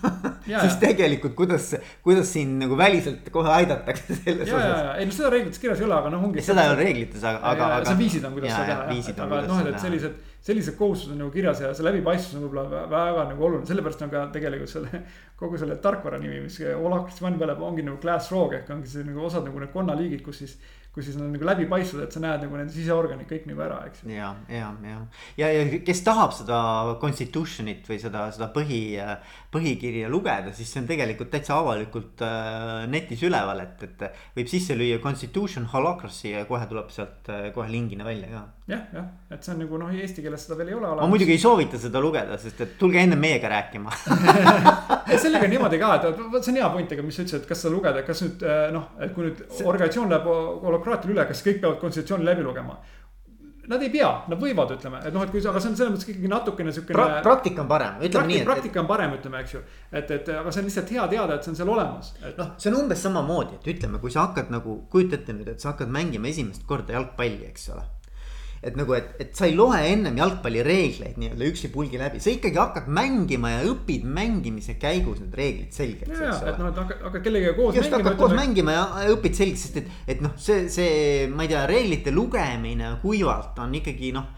[LAUGHS] siis tegelikult kuidas, kuidas sind nagu väliselt kohe aidatakse selles ja, osas. ei no seda reeglites kirjas ei ole, aga noh, ongi. seda ei ole reeglites, aga, aga, see viisid on, kuidas seda teha, aga noh, et sellised, sellised kohustused on nagu kirjas ja see läbipaistvus on võib-olla väga nagu oluline, sellepärast on ka tegelikult selle. kogu selle tarkvara nimi, mis Olakrist One peale ongi nagu Glassroog ehk ongi see nagu osad nagu need konnaliigid, kus siis kus siis on nagu läbipaistvad, et sa näed nagu nende siseorganid kõik nagu ära, eks. ja, ja, ja, ja, ja kes tahab seda constitution'it või seda, seda põhi, põhikirja lugeda, siis see on tegelikult täitsa avalikult äh, netis üleval, et, et võib sisse lüüa constitution holocracy ja kohe tuleb sealt äh, kohe lingina välja ka. Jah, jah, et see on nagu noh, eesti keeles seda veel ei ole. ma muidugi ei soovita seda lugeda, sest et tulge enne meiega rääkima [LAUGHS] sellega on niimoodi ka, et vot see on hea point, aga mis sa ütlesid, et kas seda lugeda, kas nüüd äh, noh, et kui nüüd see... organisatsioon läheb demokraatiale üle, kas kõik peavad konstitutsiooni läbi lugema? Nad ei pea, nad võivad, ütleme, et noh, et kui aga see on selles mõttes ikkagi natukene siukene pra. praktika on parem, ütleme praktika, nii. Et... praktika on parem, ütleme, eks ju. et, et aga see on lihtsalt hea teada, et see on seal olemas et.... noh, see on umbes samamoodi, et ütleme, kui sa hakkad nagu, kujuta ette nüüd, et sa hakkad mängima esimest korda jalgpalli, eks ole et nagu, et, et sa ei loe ennem jalgpallireegleid nii-öelda üksipulgi läbi, sa ikkagi hakkad mängima ja õpid mängimise käigus need reeglid selgeks. ja, et noh, et hakkad, hakkad kellegagi koos Just, mängima. hakkad koos mängima ja õpid selgeks, sest et, et noh, see, see, ma ei tea, reeglite lugemine kuivalt on ikkagi noh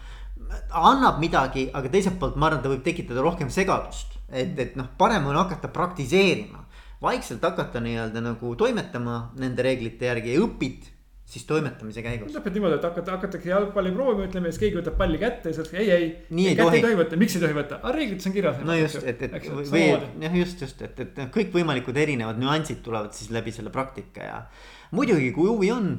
annab midagi, aga teiselt poolt ma arvan, ta võib tekitada rohkem segadust. et, et noh, parem on hakata praktiseerima, vaikselt hakata nii-öelda nagu toimetama nende reeglite järgi ja õpid siis toimetamise käigus. lõpeb niimoodi, et hakata, hakatakse jalgpalli proovima, ütleme, siis keegi võtab palli kätte ja siis ei, ei. ei, kätte ei tohi võtta, miks ei tohi võtta, aga reeglites on kirjas. no just, et, et või jah, just, just, et, et kõikvõimalikud erinevad nüansid tulevad siis läbi selle praktika ja. muidugi, kui huvi on,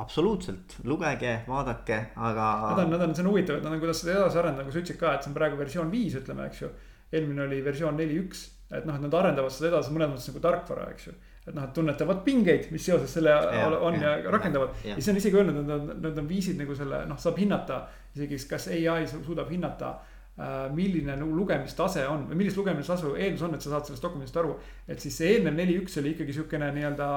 absoluutselt, lugege, vaadake, aga. Nad on, nad on, see on huvitav, et nad on, kuidas seda edasi arendada, nagu sa ütlesid ka, et see on praegu versioon viis, ütleme, eks ju. eelmine oli versioon neli üks, et noh, et nad arendavad seda edasi mõnes mõttes nagu tarkvara, eks ju et noh, et tunnetavad pingeid, mis seoses selle ja, on ja, ja rakendavad. ja siis on isegi öelnud, et nad on, nad on viisid nagu selle noh, saab hinnata isegi, kas ai suudab hinnata äh,. milline lugemistase on või millist lugemistasu eeldus on, et sa saad sellest dokumendist aru. et siis see eelnev neli üks oli ikkagi sihukene nii-öelda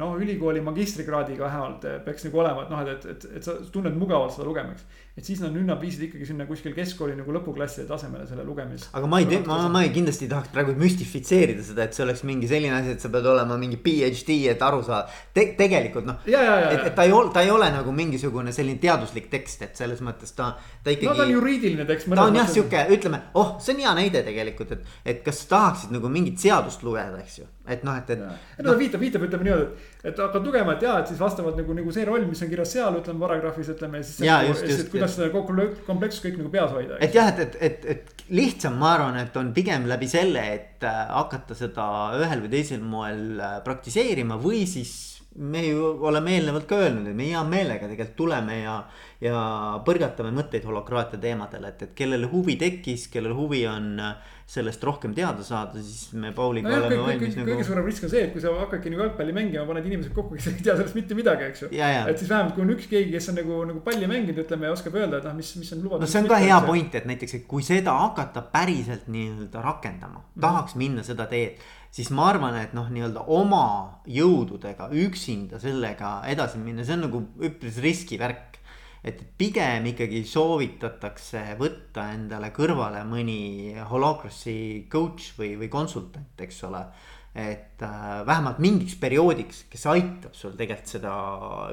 noh, ülikooli magistrikraadiga vähemalt eh, peaks nagu olema, et noh, et, et, et sa tunned mugavalt seda lugemist. et siis nad nüüd nad viisid ikkagi sinna kuskil keskkooli nagu lõpuklasside tasemele selle lugemis. aga ma ei tea, ma, ma ei kindlasti ei tahaks praegu müstifitseerida seda, et see oleks mingi selline asi, et sa pead olema mingi PhD, et aru saada Te,. tegelikult noh, et, et ta ei ole, ta ei ole nagu mingisugune selline teaduslik tekst, et selles mõttes ta, ta ikkagi. no ta on juriidiline tekst. ta on jah sihuke, ütleme, oh, see on hea näide tegelikult, et, et kas tahaksid nagu mingit seadust lugeda, eks ju et noh, et, et. no ta viitab, viitab, ütleme niimoodi, et, et hakkad lugema, et ja, et siis vastavalt nagu, nagu see roll, mis on kirjas seal, ütleme paragrahvis, ütleme siis. Nagu, kuidas seda komplekssust kõik nagu peas hoida. et jah, et, et, et, et lihtsam, ma arvan, et on pigem läbi selle, et äh, hakata seda ühel või teisel moel äh, praktiseerima või siis me ju oleme eelnevalt ka öelnud, et me hea meelega tegelikult tuleme ja, ja põrgatame mõtteid holokraatia teemadel, et, et kellel huvi tekkis, kellel huvi on sellest rohkem teada saada, siis me Pauliga no jah, oleme kõik, valmis kõik, nagu. kõige suurem risk on see, et kui sa hakkadki nagu jalgpalli mängima, paned inimesed kokku, kes ei tea sellest mitte midagi, eks ju. et siis vähemalt, kui on üks keegi, kes on nagu, nagu palli mänginud, ütleme ja oskab öelda, et noh, mis, mis on lubatud. no see on ka hea point, et näiteks, et kui seda hakata päriselt nii-öelda rakendama mm, -hmm. tahaks minna seda teed siis ma arvan, et noh, nii-öelda oma jõududega üksinda sellega edasi minna, see on nagu üpris riskivärk et pigem ikkagi soovitatakse võtta endale kõrvale mõni holacracy coach või, või konsultant, eks ole. et äh, vähemalt mingiks perioodiks, kes aitab sul tegelikult seda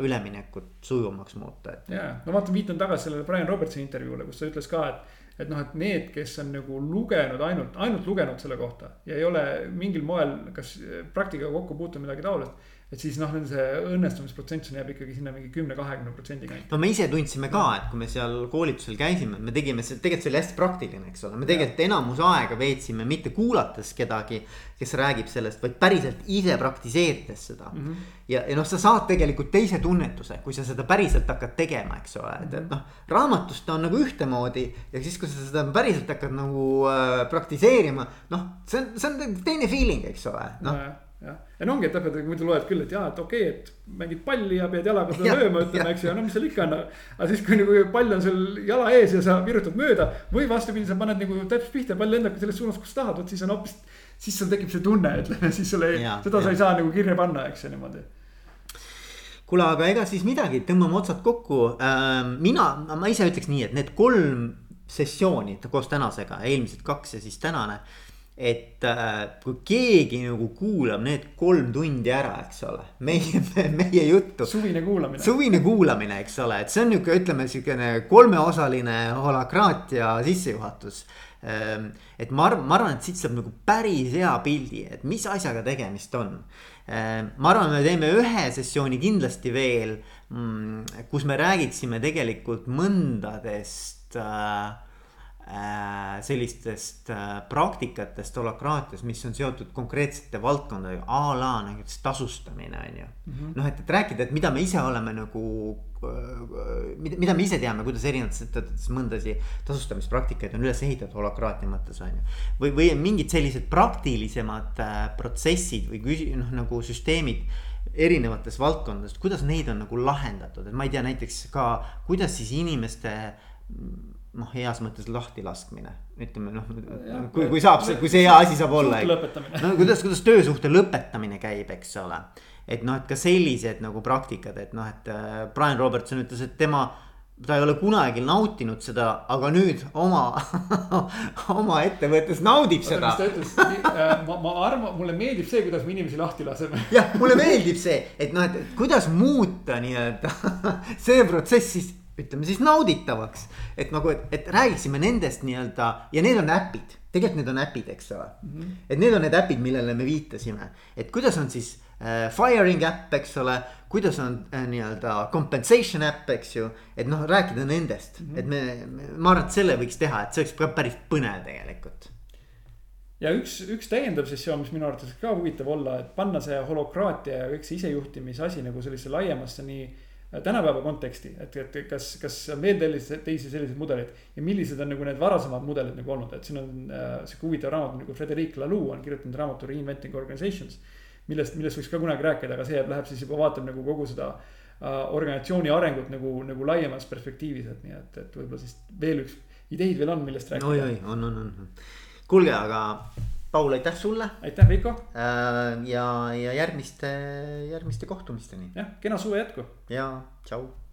üleminekut sujuvamaks muuta, et. ja, no vaata, viitan tagasi sellele Brian Robertsoni intervjuule, kus ta ütles ka, et et noh, et need, kes on nagu lugenud ainult, ainult lugenud selle kohta ja ei ole mingil moel, kas praktikaga kokku puutunud midagi taolist et siis noh, nende see õnnestumisprotsent jääb ikkagi sinna mingi kümne, kahekümne protsendi kanti. no me ise tundsime ka, et kui me seal koolitusel käisime, me tegime see, tegelikult see oli hästi praktiline, eks ole, me tegelikult enamus aega veetsime mitte kuulates kedagi. kes räägib sellest, vaid päriselt ise praktiseerides seda mm. -hmm. ja, ja noh, sa saad tegelikult teise tunnetuse, kui sa seda päriselt hakkad tegema, eks ole, et, et noh. raamatust ta on nagu ühtemoodi ja siis, kui sa seda päriselt hakkad nagu äh, praktiseerima, noh, see on, see on teine feeling, eks ole, noh jah, ja no ongi, et täpselt, muidu loed küll, et jaa, et okei okay,, et mängid palli ja pead jalaga seda ja, lööma, ütleme, eks ju, no mis seal ikka on. aga siis, kui nagu pall on sul jala ees ja sa virutad mööda või vastupidi, sa paned nagu täpselt pihta ja pall lendabki selles suunas, kus tahad, vot siis on hoopis. siis sul tekib see tunne, ütleme siis sul ei, seda ja. sa ei saa nagu kirja panna, eks ju niimoodi kuule, aga ega siis midagi, tõmbame otsad kokku äh,. mina, ma ise ütleks nii, et need kolm sessiooni koos tänasega, eelmised kaks ja siis tänane et äh, kui keegi nagu kuulab need kolm tundi ära, eks ole, meie, [LAUGHS] meie juttu. suvine kuulamine. suvine kuulamine, eks ole, et see on nihuke, ütleme siukene kolmeosaline holakraatia sissejuhatus. Ähm, et ma arvan, ma arvan, et siit saab nagu päris hea pildi, et mis asjaga tegemist on. Ähm, ma arvan, me teeme ühe sessiooni kindlasti veel, mm, kus me räägiksime tegelikult mõndadest Äh, sellistest äh, praktikatest holakraatias, mis on seotud konkreetsete valdkondadega, a la näiteks tasustamine on ju. Mm -hmm.. noh, et, et rääkida, et mida me ise oleme nagu, äh, mida, mida me ise teame, kuidas erinevates ettevõtetes mõndasi tasustamispraktikaid on üles ehitatud holakraatia mõttes on ju. või, või mingid sellised praktilisemad protsessid või küsi-, noh nagu süsteemid erinevates valdkondades, kuidas neid on nagu lahendatud, et ma ei tea, näiteks ka, kuidas siis inimeste noh, heas mõttes lahtilaskmine, ütleme noh, kui, kui saab, kui see hea asi saab olla. no kuidas, kuidas töösuhte lõpetamine käib, eks ole. et noh, et ka sellised nagu praktikad, et noh, et äh, Brian Robertson ütles, et tema ta ei ole kunagi nautinud seda, aga nüüd oma [LAUGHS] oma ettevõttes naudib Oota, seda. mis ta ütles, äh, ma, ma arvan, mulle meeldib see, kuidas me inimesi lahti laseme. jah, mulle meeldib see, et noh, et kuidas muuta nii-öelda [LAUGHS] see protsess siis ütleme siis nauditavaks. et nagu, et, et räägiksime nendest nii-öelda ja need on äpid, tegelikult need on äpid, eks ole mm. -hmm. et need on need äpid, millele me viitasime, et kuidas on siis äh, firing äpp, eks ole. kuidas on äh, nii-öelda compensation äpp, eks ju, et noh, rääkida nendest mm, -hmm. et me, ma arvan, et selle võiks teha, et see oleks ka päris põnev tegelikult ja üks, üks täiendav sessioon, mis minu arvates ka huvitav olla, et panna see holokraatia ja kõik see isejuhtimise asi nagu sellisesse laiemasse nii tänapäeva konteksti, et, et kas, kas on veel teisi, teisi selliseid mudeleid. ja millised on nagu need varasemad mudelid nagu olnud, et siin on äh, sihuke huvitav raamat nagu Frederic Laloux on kirjutanud raamatu Reinventing Organizations. millest, millest võiks ka kunagi rääkida, aga see läheb siis juba vaatab nagu kogu seda äh, organisatsiooni arengut nagu, nagu laiemas perspektiivis, et nii et, et võib-olla siis veel üks, ideid veel on, millest rääkida. oi-oi, on, on, on. kuulge, aga Paul, aitäh sulle. aitäh, Veiko. Äh, ja, ja järgmiste, järgmiste kohtumisteni. jah, kena suve jätku. ja tšau. tšau